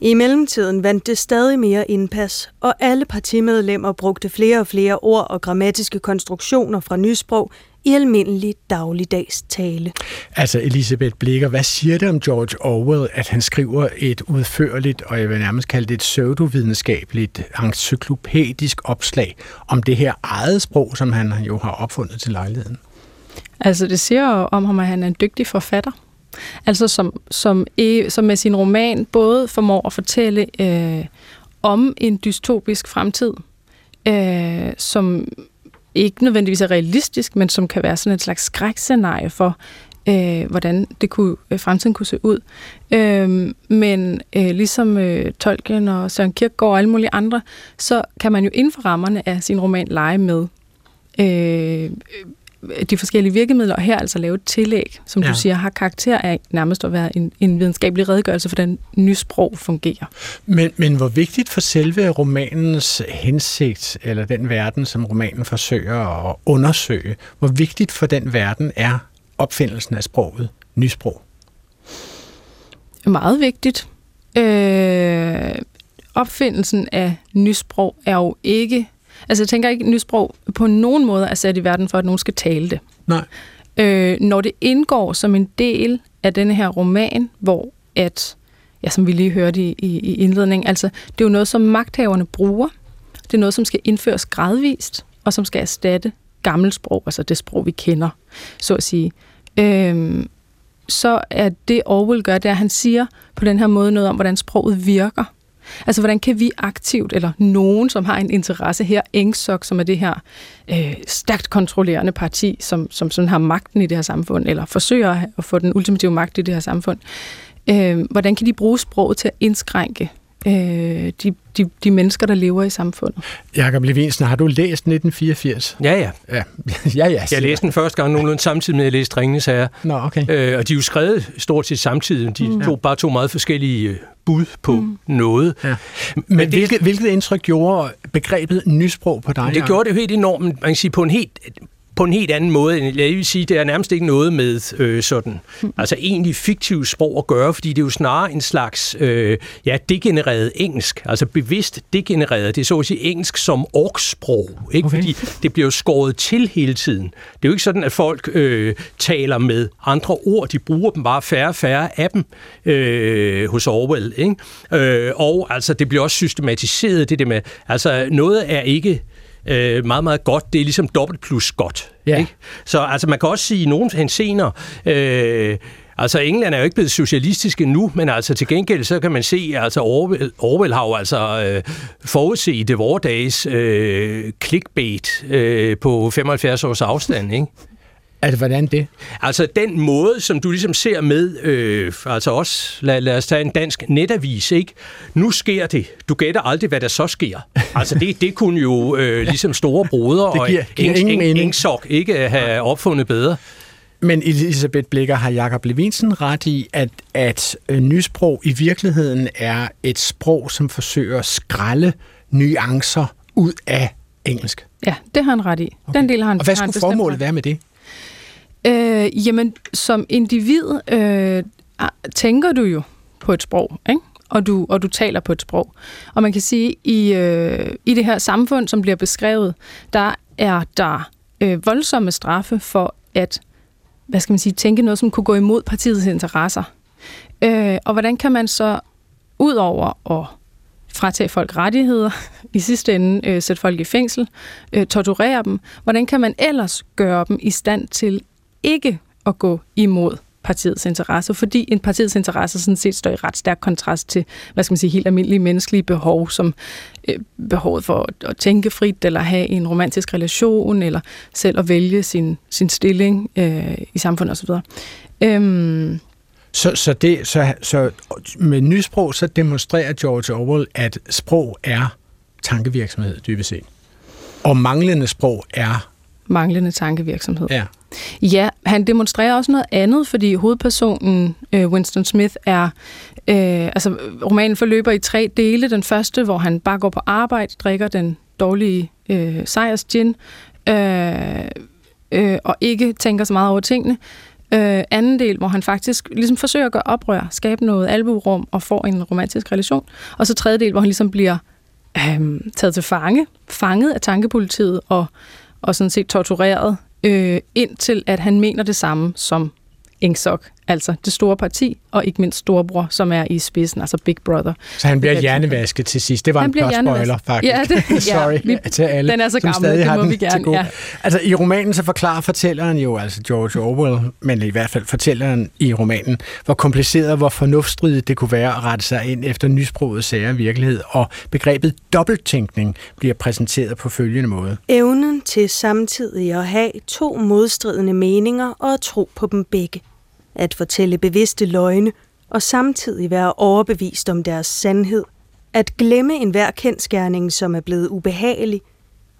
I mellemtiden vandt det stadig mere indpas, og alle partimedlemmer brugte flere og flere ord og grammatiske konstruktioner fra nysprog i almindelig dagligdags tale. Altså Elisabeth Blikker, hvad siger det om George Orwell, at han skriver et udførligt, og jeg vil nærmest kalde det et pseudovidenskabeligt, encyklopædisk opslag om det her eget sprog, som han jo har opfundet til lejligheden? Altså det siger jo om ham, at han er en dygtig forfatter. Altså som, som, som med sin roman både formår at fortælle øh, om en dystopisk fremtid, øh, som ikke nødvendigvis er realistisk, men som kan være sådan et slags skrækscenarie for, øh, hvordan det kunne, øh, fremtiden kunne se ud. Øh, men øh, ligesom øh, Tolkien og Søren Kierkegaard og alle mulige andre, så kan man jo inden for rammerne af sin roman lege med øh, de forskellige virkemidler, og her altså lave et tillæg, som ja. du siger, har karakter af nærmest at være en, en videnskabelig redegørelse for, hvordan nysprog fungerer. Men, men hvor vigtigt for selve romanens hensigt, eller den verden, som romanen forsøger at undersøge, hvor vigtigt for den verden er opfindelsen af sproget, nysprog? Meget vigtigt. Øh, opfindelsen af nysprog er jo ikke Altså jeg tænker ikke, at nysprog på nogen måde er sat i verden for, at nogen skal tale det. Nej. Øh, når det indgår som en del af denne her roman, hvor at, ja, som vi lige hørte i, i, i indledningen, altså det er jo noget, som magthaverne bruger. Det er noget, som skal indføres gradvist, og som skal erstatte gammelt sprog, altså det sprog, vi kender, så at sige. Øh, så er det Orwell gør, det er, at han siger på den her måde noget om, hvordan sproget virker. Altså, hvordan kan vi aktivt, eller nogen, som har en interesse her, Engsok, som er det her øh, stærkt kontrollerende parti, som, som sådan har magten i det her samfund, eller forsøger at få den ultimative magt i det her samfund, øh, hvordan kan de bruge sproget til at indskrænke øh, de, de, de mennesker, der lever i samfundet. Jakob Levinsen, har du læst 1984? Ja, ja. ja, *laughs* ja, ja jeg læste den første gang nogenlunde samtidig med, at jeg læste Ringenes Herre. Nå, okay. Øh, og de er jo skrevet stort set samtidig. De mm. to, bare to meget forskellige øh, bud på mm. noget. Ja. Men, Men hvilket, hvilket indtryk gjorde begrebet nysprog på dig? Det gjorde det jo helt enormt, man kan sige, på en helt på en helt anden måde. Jeg vil sige, det er nærmest ikke noget med øh, sådan, altså egentlig fiktiv sprog at gøre, fordi det er jo snarere en slags, øh, ja, degenereret engelsk, altså bevidst degenereret. Det er så at sige engelsk som orksprog, ikke? Okay. Fordi det bliver jo skåret til hele tiden. Det er jo ikke sådan, at folk øh, taler med andre ord, de bruger dem bare færre og færre af dem øh, hos Orwell, ikke? Øh, og altså, det bliver også systematiseret, det der med, altså noget er ikke øh, meget, meget godt. Det er ligesom dobbelt plus godt. Ja. Ikke? Så altså, man kan også sige, i nogle hensener, øh, Altså, England er jo ikke blevet socialistisk endnu, men altså til gengæld, så kan man se, at altså Orwell, Orwell har jo altså øh, forudset det vores dages øh, clickbait øh, på 75 års afstand, ikke? Altså, hvordan det? Altså, den måde, som du ligesom ser med, øh, altså også, lad, lad os tage en dansk netavis, ikke? Nu sker det. Du gætter aldrig, hvad der så sker. Altså, det, det kunne jo øh, *laughs* ligesom store broder og giver, giver ingen eng, Engsok ikke have opfundet bedre. Men Elisabeth Blikker har Jakob Levinsen ret i, at, at øh, nysprog i virkeligheden er et sprog, som forsøger at skralde nuancer ud af engelsk. Ja, det har han ret i. Okay. Den del har han Og hvad skulle formålet være med det? Øh, jamen, som individ øh, tænker du jo på et sprog, ikke? Og, du, og du taler på et sprog. Og man kan sige, i, øh, i det her samfund, som bliver beskrevet, der er der øh, voldsomme straffe for at hvad skal man sige, tænke noget, som kunne gå imod partiets interesser. Øh, og hvordan kan man så, ud over at fratage folk rettigheder, i sidste ende øh, sætte folk i fængsel, øh, torturere dem, hvordan kan man ellers gøre dem i stand til ikke at gå imod partiets interesser, fordi en partiets interesser sådan set står i ret stærk kontrast til, hvad skal man sige, helt almindelige menneskelige behov, som øh, behovet for at, at tænke frit, eller have en romantisk relation, eller selv at vælge sin, sin stilling øh, i samfundet osv. Øhm, så, så, det, så, så med nysprog, så demonstrerer George Orwell, at sprog er tankevirksomhed, dybest set. Og manglende sprog er... Manglende tankevirksomhed. Ja. Ja, han demonstrerer også noget andet, fordi hovedpersonen, øh, Winston Smith, er... Øh, altså, romanen forløber i tre dele. Den første, hvor han bare går på arbejde, drikker den dårlige øh, sejrs gin, øh, øh, og ikke tænker så meget over tingene. Øh, anden del, hvor han faktisk ligesom forsøger at gøre oprør, skabe noget alburum og får en romantisk relation. Og så tredje del, hvor han ligesom bliver øh, taget til fange, fanget af tankepolitiet og, og sådan set tortureret øh, indtil at han mener det samme som Engsok altså det store parti, og ikke mindst storebror, som er i spidsen, altså Big Brother. Så han bliver hjernevasket til sidst. Det var Han en bliver plot spoiler, faktisk. Ja, det- *laughs* ja, Sorry vi- til alle, den er så som gammel, stadig det har må den vi til gerne, gode. ja. Altså, i romanen så forklarer fortælleren jo, altså George Orwell, men i hvert fald fortælleren i romanen, hvor kompliceret og hvor fornuftstridigt det kunne være at rette sig ind efter nysproget sager og virkelighed, og begrebet dobbelttænkning bliver præsenteret på følgende måde. Evnen til samtidig at have to modstridende meninger og at tro på dem begge. At fortælle bevidste løgne og samtidig være overbevist om deres sandhed. At glemme enhver kendskærning, som er blevet ubehagelig.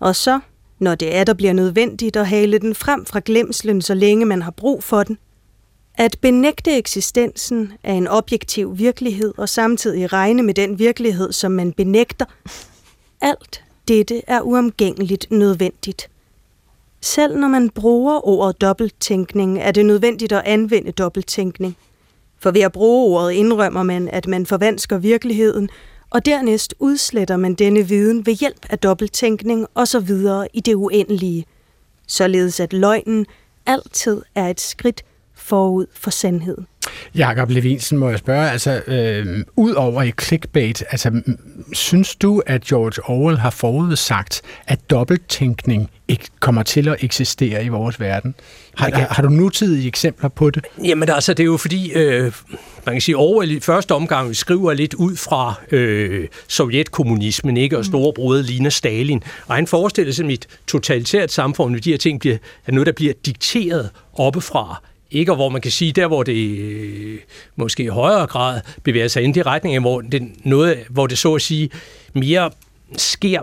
Og så, når det er der bliver nødvendigt, at hale den frem fra glemslen, så længe man har brug for den. At benægte eksistensen af en objektiv virkelighed og samtidig regne med den virkelighed, som man benægter. Alt dette er uomgængeligt nødvendigt. Selv når man bruger ordet dobbelttænkning, er det nødvendigt at anvende dobbelttænkning. For ved at bruge ordet indrømmer man, at man forvansker virkeligheden, og dernæst udsletter man denne viden ved hjælp af dobbelttænkning og så videre i det uendelige. Således at løgnen altid er et skridt forud for sandheden. Jakob Levinsen må jeg spørge, altså øh, ud over i clickbait, altså synes du, at George Orwell har forudsagt, at dobbelttænkning ikke kommer til at eksistere i vores verden? Har, kan- har, du nutidige eksempler på det? Jamen altså, det er jo fordi, øh, man kan sige, Orwell i første omgang skriver lidt ud fra øh, sovjetkommunismen, ikke? Og storebror ligner Stalin. Og han forestiller sig, at et totalitært samfund, hvor de her ting bliver, er noget, der bliver dikteret oppefra. Ikke, og hvor man kan sige, der hvor det øh, måske i højere grad bevæger sig ind i retning, af, hvor det, noget, hvor det så at sige mere sker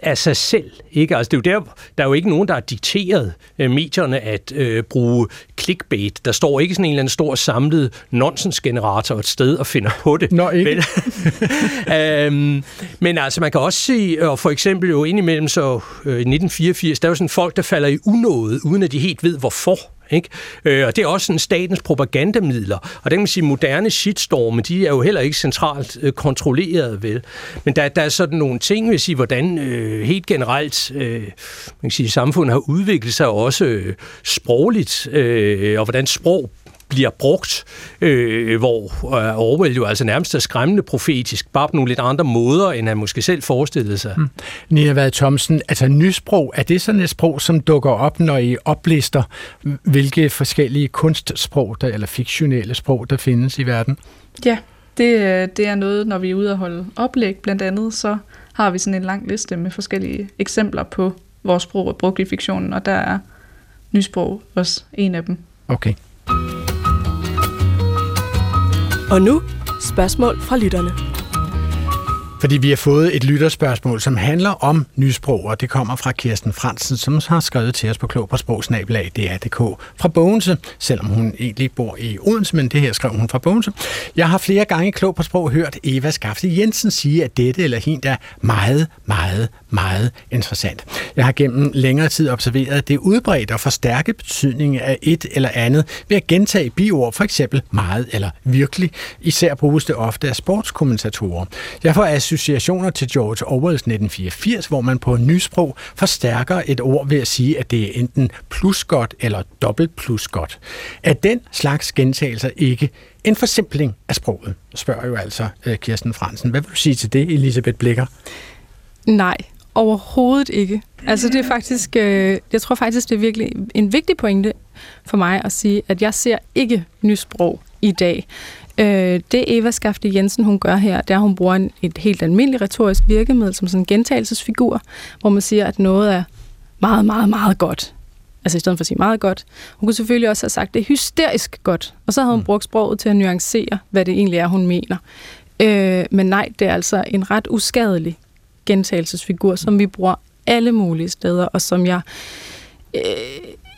af sig selv. Ikke? Altså, det er jo der, der er jo ikke nogen, der har dikteret øh, medierne at øh, bruge clickbait. Der står ikke sådan en eller anden stor samlet nonsensgenerator et sted og finder på det. Nå, ikke? Vel? *laughs* øhm, men altså, man kan også se, og for eksempel jo indimellem så øh, i 1984, der er jo sådan folk, der falder i unåde, uden at de helt ved hvorfor. Ikke? Øh, og det er også sådan statens propagandamidler. Og det kan man sige, moderne shitstorme, de er jo heller ikke centralt øh, kontrolleret, vel? Men der, der er sådan nogle ting, vil sige, hvordan øh, helt generelt øh, man kan sige, samfundet har udviklet sig også øh, sprogligt, øh, og hvordan sprog bliver brugt, øh, hvor øh, Orwell jo altså nærmest er skræmmende profetisk, bare på nogle lidt andre måder, end han måske selv forestillede sig. Mm. Nia Vad Thomsen, altså nysprog, er det sådan et sprog, som dukker op, når I oplister, hvilke forskellige kunstsprog, der, eller fiktionelle sprog, der findes i verden? Ja, det, det er noget, når vi er ude og holde oplæg blandt andet, så har vi sådan en lang liste med forskellige eksempler på, hvor sprog er brugt i fiktionen, og der er nysprog også en af dem. Okay. Og nu spørgsmål fra lytterne. Fordi vi har fået et lytterspørgsmål, som handler om nysprog, og det kommer fra Kirsten Fransen, som har skrevet til os på klog på sprogsnabelag.dk fra Bogense, selvom hun egentlig bor i Odense, men det her skrev hun fra Bogense. Jeg har flere gange klog på sprog hørt Eva Skafte Jensen sige, at dette eller hint er meget, meget, meget interessant. Jeg har gennem længere tid observeret det udbredte og forstærke betydning af et eller andet ved at gentage biord, for eksempel meget eller virkelig. Især bruges det ofte af sportskommentatorer. Jeg får associationer til George Orwells 1984, hvor man på nysprog forstærker et ord ved at sige, at det er enten plus godt eller dobbelt plus godt. Er den slags gentagelser ikke en forsimpling af sproget, spørger jo altså øh, Kirsten Fransen. Hvad vil du sige til det, Elisabeth Blikker? Nej, overhovedet ikke. Altså det er faktisk, øh, jeg tror faktisk, det er virkelig en vigtig pointe for mig at sige, at jeg ser ikke nysprog i dag. Øh, det Eva Skafte Jensen, hun gør her, det er, at hun bruger en, et helt almindeligt retorisk virkemiddel som sådan en gentagelsesfigur, hvor man siger, at noget er meget, meget, meget godt. Altså i stedet for at sige meget godt. Hun kunne selvfølgelig også have sagt, det er hysterisk godt. Og så havde hun brugt sproget til at nuancere, hvad det egentlig er, hun mener. Øh, men nej, det er altså en ret uskadelig gentagelsesfigur, som vi bruger alle mulige steder, og som jeg øh,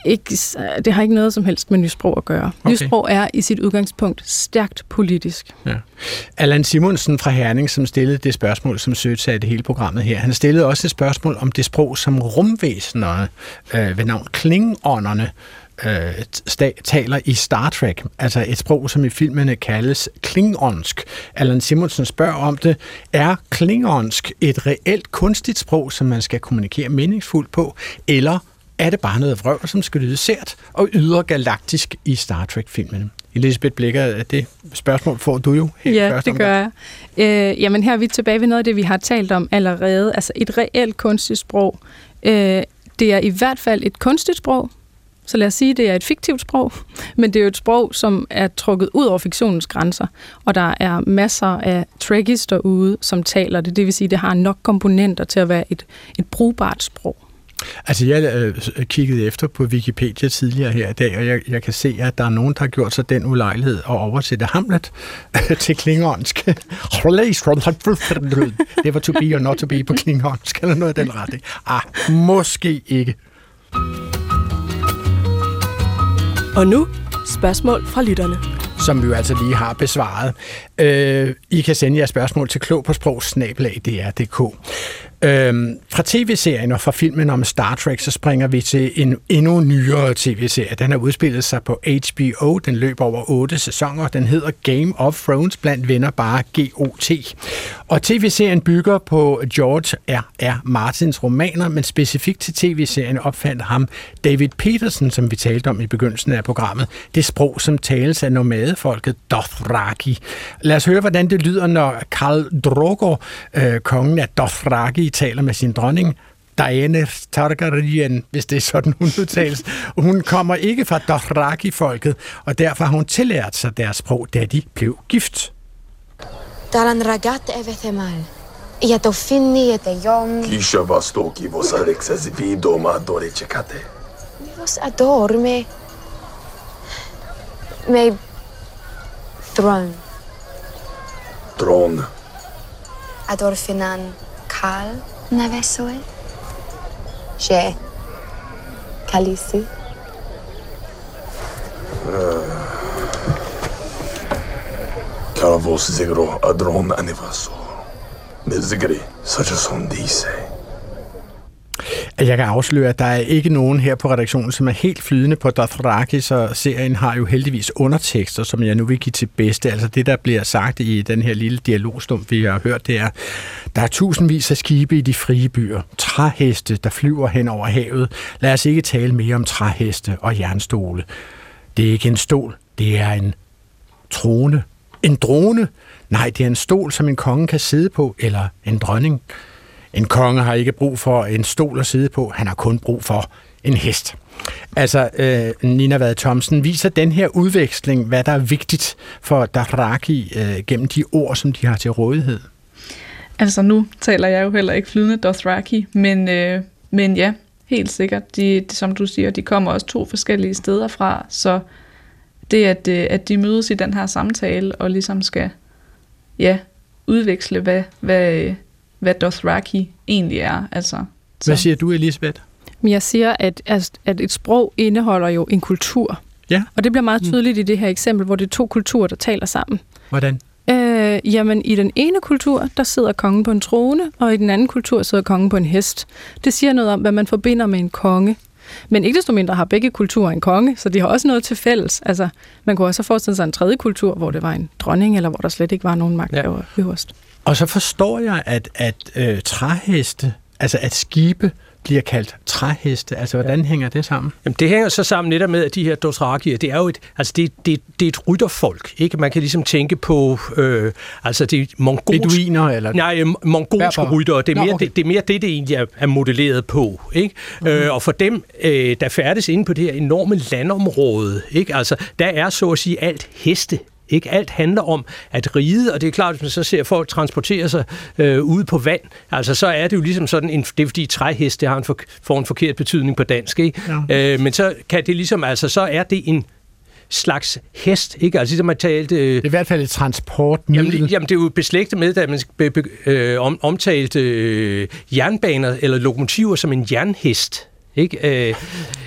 ikke, det har ikke noget som helst med nysprog at gøre. Okay. Nysprog er i sit udgangspunkt stærkt politisk. Ja. Allan Simonsen fra Herning, som stillede det spørgsmål, som søgte af det hele programmet her, han stillede også et spørgsmål om det sprog, som rumvæsenerne øh, ved navn Klingonerne øh, sta- taler i Star Trek, altså et sprog, som i filmene kaldes klingonsk. Allan Simonsen spørger om det. Er klingonsk et reelt kunstigt sprog, som man skal kommunikere meningsfuldt på, eller er det bare noget vrøvl, som skal lyde sært og yder galaktisk i Star Trek-filmene? Elisabeth Blikker, det spørgsmål får du jo helt Ja, først det gør jeg. Øh, jamen her er vi tilbage ved noget af det, vi har talt om allerede. Altså et reelt kunstigt sprog. Øh, det er i hvert fald et kunstigt sprog, så lad os sige, at det er et fiktivt sprog, men det er jo et sprog, som er trukket ud over fiktionens grænser, og der er masser af trekkies derude, som taler det. Det vil sige, at det har nok komponenter til at være et, et brugbart sprog. Altså, jeg øh, kiggede efter på Wikipedia tidligere her i dag, og jeg, jeg kan se, at der er nogen, der har gjort sig den ulejlighed at oversætte Hamlet *laughs* til klingonsk. det var to be or not to be på klingonsk, eller noget af den retning. Ah, måske ikke. Og nu spørgsmål fra lytterne. Som vi jo altså lige har besvaret. Øh, I kan sende jeres spørgsmål til klog på sprogsnabelag.dr.dk. Øhm, fra tv-serien og fra filmen om Star Trek, så springer vi til en endnu nyere tv-serie. Den har udspillet sig på HBO. Den løber over otte sæsoner. Den hedder Game of Thrones, blandt venner bare GOT. Og tv-serien bygger på George R. R. Martins romaner, men specifikt til tv-serien opfandt ham David Peterson, som vi talte om i begyndelsen af programmet. Det sprog, som tales af nomadefolket Dothraki. Lad os høre, hvordan det lyder, når Karl Drogo, øh, kongen af Dothraki, lige taler med sin dronning, Diana Targaryen, hvis det er sådan, hun udtales. Hun kommer ikke fra Dothraki-folket, og derfor har hun tillært sig deres sprog, da de blev gift. Daran ragat evetemal. Я то финни, это йом. Киша востоки вос арекса зви дома доре чекате. Вос адор ме... ме... трон. Трон. Адор финан. Karl Navessoy? Ja, Kalisi? Carvos zigro adron anivaso. Mizigri, such as on dice. At jeg kan afsløre, at der er ikke nogen her på redaktionen, som er helt flydende på Dothraki, så serien har jo heldigvis undertekster, som jeg nu vil give til bedste. Altså det, der bliver sagt i den her lille dialogstum, vi har hørt, det er, der er tusindvis af skibe i de frie byer. Træheste, der flyver hen over havet. Lad os ikke tale mere om træheste og jernstole. Det er ikke en stol, det er en trone. En drone? Nej, det er en stol, som en konge kan sidde på, eller en dronning. En konge har ikke brug for en stol at sidde på, han har kun brug for en hest. Altså, øh, Nina Vade Thomsen, viser den her udveksling, hvad der er vigtigt for Dothraki øh, gennem de ord, som de har til rådighed? Altså nu taler jeg jo heller ikke flydende Dothraki, men, øh, men ja, helt sikkert. De, de, som du siger, de kommer også to forskellige steder fra, så det, at, øh, at de mødes i den her samtale og ligesom skal ja, udveksle, hvad, hvad, hvad Dothraki egentlig er. Altså, Hvad siger du, Elisabeth? Men jeg siger, at, at, at et sprog indeholder jo en kultur. Ja. Og det bliver meget tydeligt mm. i det her eksempel, hvor det er to kulturer, der taler sammen. Hvordan? Øh, jamen, i den ene kultur, der sidder kongen på en trone, og i den anden kultur sidder kongen på en hest. Det siger noget om, hvad man forbinder med en konge. Men ikke desto mindre har begge kulturer en konge, så de har også noget til fælles. Altså, man kunne også forestille sig en tredje kultur, hvor det var en dronning, eller hvor der slet ikke var nogen magt ja. øverst. Og så forstår jeg, at, at øh, træheste, altså at skibe bliver kaldt træheste. Altså, hvordan ja. hænger det sammen? Jamen, det hænger så sammen netop med, at de her Dothrakier, det er jo et, altså det, det, det er et rytterfolk, ikke? Man kan ligesom tænke på, øh, altså det er mongolske... Beduiner, eller? Nej, mongolske ryttere. Det er, mere, Nå, okay. det, det er mere det, det egentlig er, er modelleret på, ikke? Mm-hmm. Øh, og for dem, øh, der færdes inde på det her enorme landområde, ikke? Altså, der er så at sige alt heste ikke alt handler om at ride, og det er klart, hvis man så ser folk transportere sig øh, ude på vand, altså så er det jo ligesom sådan, en, det er fordi træhest, det har en for, får en forkert betydning på dansk, ikke? Ja. Øh, men så kan det ligesom, altså så er det en slags hest, ikke? Altså ligesom man talte... Øh, det er i hvert fald et transportmiddel. Jamen, jamen det er jo beslægtet med, at man be, be, øh, om, omtalte øh, jernbaner eller lokomotiver som en jernhest. Ikke? Øh,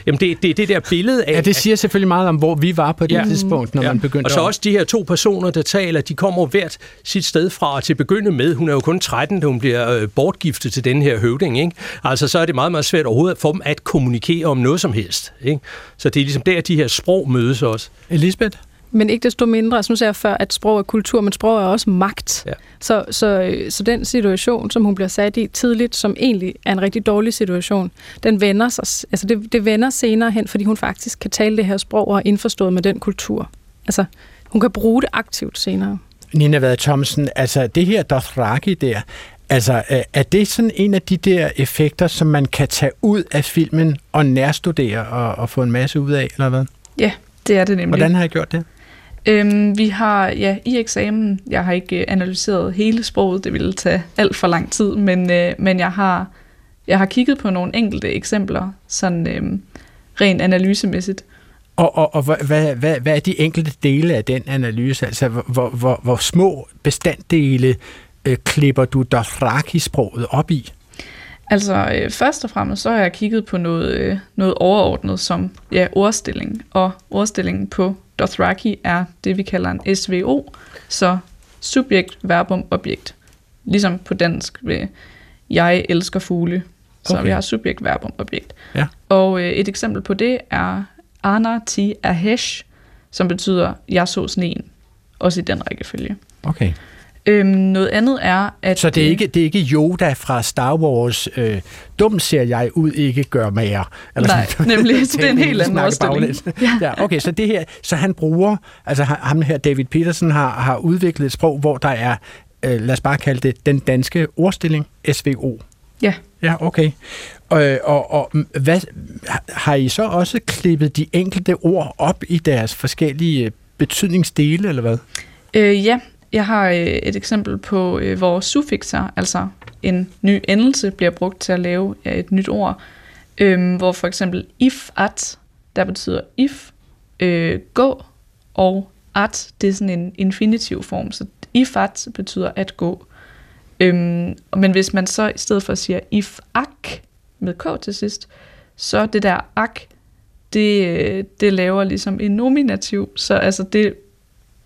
jamen det, det det der billede af... Ja, det siger selvfølgelig meget om, hvor vi var på det ja. tidspunkt, når ja. man begyndte Og så også de her to personer, der taler, de kommer hvert sit sted fra til at begynde med. Hun er jo kun 13, da hun bliver øh, bortgiftet til den her høvding. Ikke? Altså så er det meget, meget svært overhovedet for dem at kommunikere om noget som helst. Ikke? Så det er ligesom der, de her sprog mødes også. Elisabeth? Men ikke desto mindre, altså nu sagde jeg før, at sprog er kultur, men sprog er også magt. Ja. Så, så, så den situation, som hun bliver sat i tidligt, som egentlig er en rigtig dårlig situation, den vender sig, altså det, det vender senere hen, fordi hun faktisk kan tale det her sprog og er indforstået med den kultur. Altså, hun kan bruge det aktivt senere. Nina Vade Thomsen, altså det her Dothraki der, altså er det sådan en af de der effekter, som man kan tage ud af filmen og nærstudere og, og få en masse ud af, eller hvad? Ja, det er det nemlig. Hvordan har jeg gjort det? Øhm, vi har, ja, i eksamen, jeg har ikke øh, analyseret hele sproget, det ville tage alt for lang tid, men, øh, men jeg, har, jeg har kigget på nogle enkelte eksempler, sådan øh, rent analysemæssigt. Og, og, og hvad, hvad, hvad er de enkelte dele af den analyse? Altså, hvor, hvor, hvor små bestanddele øh, klipper du Dothraki-sproget op i? Altså, øh, først og fremmest så har jeg kigget på noget, øh, noget overordnet som ja, ordstilling, og ordstillingen på Dothraki er det, vi kalder en SVO, så subjekt, verbum, objekt. Ligesom på dansk ved jeg elsker fugle, så Okay. vi har subjekt, verbum, objekt. Ja. Og øh, et eksempel på det er Ana ti ahesh, som betyder jeg så sneen, også i den rækkefølge. Okay. Øhm, noget andet er, at... Så det er ikke, det er ikke Yoda fra Star Wars, øh, dum ser jeg ud, ikke gør mere. Nej, nemlig. *laughs* Så det er en helt anden ordstilling. baglæns. ja, okay, så det her, så han bruger, altså ham her, David Peterson, har, har udviklet et sprog, hvor der er, øh, lad os bare kalde det, den danske ordstilling, SVO. Ja. Ja, okay. Og, og, og hvad, har I så også klippet de enkelte ord op i deres forskellige betydningsdele, eller hvad? Øh, ja, jeg har øh, et eksempel på, øh, hvor suffixer, altså en ny endelse, bliver brugt til at lave ja, et nyt ord. Øh, hvor for eksempel if at, der betyder if, øh, gå, og at, det er sådan en infinitiv form. Så if at betyder at gå. Øhm, men hvis man så i stedet for siger if ak med k til sidst, så det der ak, det, øh, det laver ligesom en nominativ, så altså det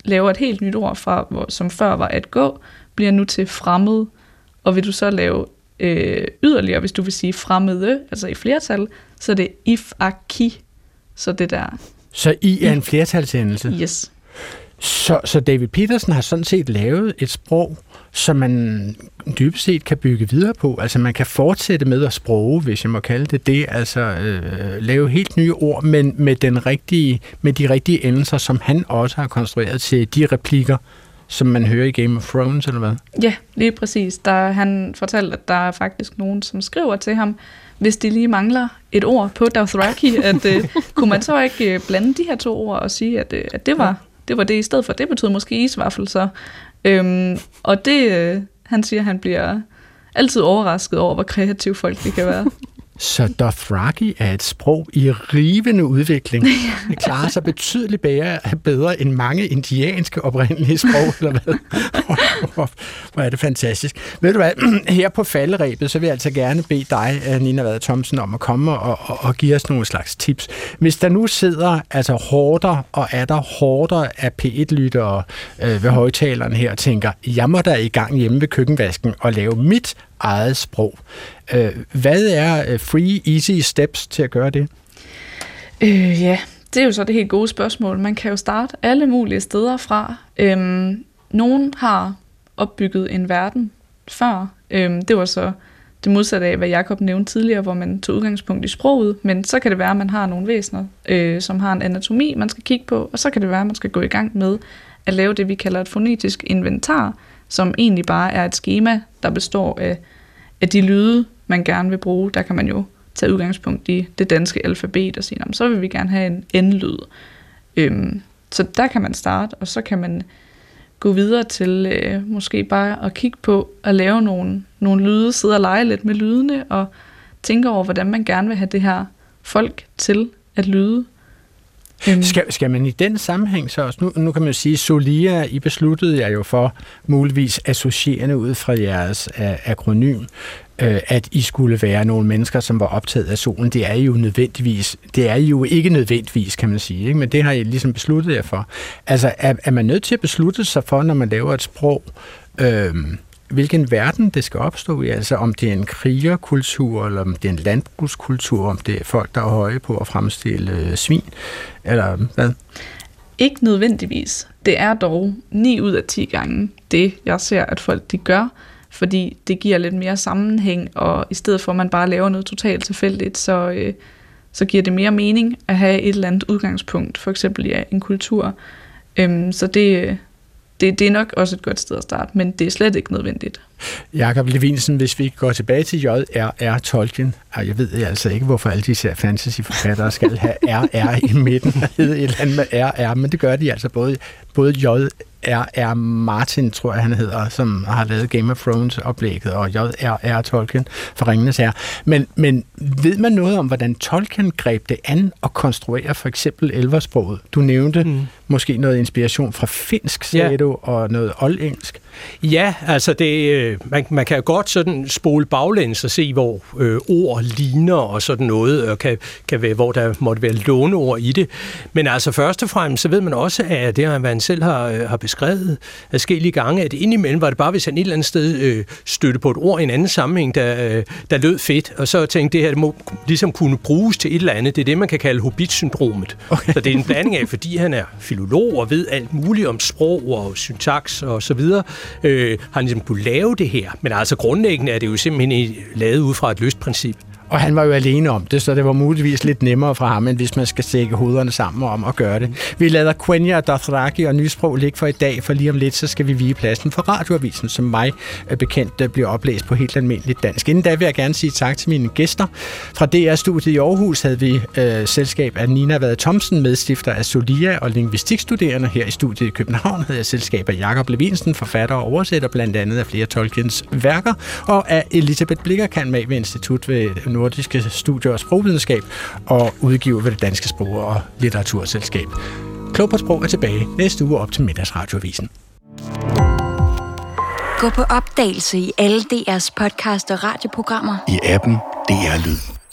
laver et helt nyt ord fra, hvor, som før var at gå, bliver nu til fremmed, og vil du så lave øh, yderligere, hvis du vil sige fremmede, altså i flertal, så er det if aki, så det der. Så I er en flertalsendelse? Yes. Så, så David Petersen har sådan set lavet et sprog, som man dybest set kan bygge videre på. Altså man kan fortsætte med at sproge, hvis jeg må kalde det det, altså øh, lave helt nye ord, men med, den rigtige, med de rigtige endelser, som han også har konstrueret til de replikker, som man hører i Game of Thrones, eller hvad? Ja, lige præcis. Der, han fortalte, at der er faktisk nogen, som skriver til ham, hvis de lige mangler et ord på Dothraki, at øh, kunne man så ikke øh, blande de her to ord og sige, at, øh, at det, var, det var det i stedet for. Det betød måske isvaffel, så. Øhm, og det, øh, han siger, han bliver altid overrasket over, hvor kreative folk de kan være. *laughs* Så Dothraki er et sprog i rivende udvikling. *laughs* Det klarer sig betydeligt bedre, bedre end mange indianske oprindelige sprog, eller hvad? Hvor er det fantastisk. Ved du hvad, *clears throat* her på falderæbet, så vil jeg altså gerne bede dig, Nina Vade Thomsen, om at komme og, og, og give os nogle slags tips. Hvis der nu sidder altså hårder og er der hårder af P1-lyttere øh, ved højtaleren her og tænker, jeg må da i gang hjemme ved køkkenvasken og lave mit eget sprog. Øh, hvad er øh, free, easy steps til at gøre det? Øh, ja, det er jo så det helt gode spørgsmål. Man kan jo starte alle mulige steder fra. Øhm, nogen har opbygget en verden før. Øhm, det var så det modsatte af, hvad Jakob nævnte tidligere, hvor man tog udgangspunkt i sproget. Men så kan det være, at man har nogle væsener, øh, som har en anatomi, man skal kigge på. Og så kan det være, at man skal gå i gang med at lave det, vi kalder et fonetisk inventar, som egentlig bare er et schema, der består af, af de lyde, man gerne vil bruge. Der kan man jo tage udgangspunkt i det danske alfabet og sige, men så vil vi gerne have en endlyd. Øhm, så der kan man starte, og så kan man gå videre til øh, måske bare at kigge på at lave nogle, nogle lyde, sidde og lege lidt med lydene, og tænke over, hvordan man gerne vil have det her folk til at lyde. Øhm, Skal, skal man i den sammenhæng så også, nu, nu kan man jo sige, Solia, I besluttede jer jo for muligvis associerende ud fra jeres uh, akronym, øh, at I skulle være nogle mennesker, som var optaget af solen. Det er jo nødvendigvis, det er jo ikke nødvendigvis, kan man sige, ikke? men det har I ligesom besluttet jer for. Altså, er, er man nødt til at beslutte sig for, når man laver et sprog, øh, hvilken verden det skal opstå i, altså om det er en krigerkultur, eller om det er en landbrugskultur, om det er folk, der er høje på at fremstille øh, svin, eller hvad? Ikke nødvendigvis. Det er dog 9 ud af 10 gange det, jeg ser, at folk de gør, fordi det giver lidt mere sammenhæng, og i stedet for at man bare laver noget totalt tilfældigt, så, øh, så giver det mere mening at have et eller andet udgangspunkt, for eksempel ja, en kultur. Øhm, så det, øh, det, det er nok også et godt sted at starte, men det er slet ikke nødvendigt. Jakob Levinsen, hvis vi går tilbage til J.R.R. Tolkien, og jeg ved altså ikke, hvorfor alle disse fantasyforfattere skal have R.R. i midten, og hedde et eller andet med R.R., men det gør de altså både, både J. R.R. Martin, tror jeg han hedder, som har lavet Game of Thrones-oplægget, og J.R.R. Tolkien for Ringenes Herre. Men, men ved man noget om, hvordan Tolkien greb det an og konstruere for eksempel elversproget? Du nævnte mm. Måske noget inspiration fra finsk, sagde ja. du, og noget oldengelsk. Ja, altså det, øh, man, man kan godt sådan spole baglæns og se, hvor øh, ord ligner og sådan noget, og kan, kan være, hvor der måtte være låneord i det. Men altså først og fremmest, så ved man også, at det, hvad han selv har, øh, har beskrevet forskellige gange, at indimellem var det bare, hvis han et eller andet sted øh, støtte på et ord i en anden sammenhæng, der, øh, der lød fedt, og så tænkte det her, det må ligesom kunne bruges til et eller andet. Det er det, man kan kalde hobbit-syndromet. Okay. Så det er en blanding af, fordi han er filolog og ved alt muligt om sprog og syntaks og så videre, øh, har han ligesom kunne lave det her. Men altså grundlæggende er det jo simpelthen lavet ud fra et løst princip. Og han var jo alene om det, så det var muligvis lidt nemmere for ham, end hvis man skal sække hovederne sammen om at gøre det. Vi lader Quenya og Dothraki og Nysprog ligge for i dag, for lige om lidt, så skal vi vige pladsen for radioavisen, som mig er bekendt øh, bliver oplæst på helt almindeligt dansk. Inden da vil jeg gerne sige tak til mine gæster. Fra DR-studiet i Aarhus havde vi øh, selskab af Nina Vade Thomsen, medstifter af Solia og lingvistikstuderende. Her i studiet i København havde jeg selskab af Jakob Levinsen, forfatter og oversætter blandt andet af flere Tolkiens værker, og af Elisabeth Blikkerkant med ved Institut ved nordiske studier og sprogvidenskab og udgiver ved det Danske Sprog- og Litteraturselskab. Klog på Sprog er tilbage næste uge op til middagsradioavisen. Gå på opdagelse i alle DR's podcast og radioprogrammer. I appen DR Lyd.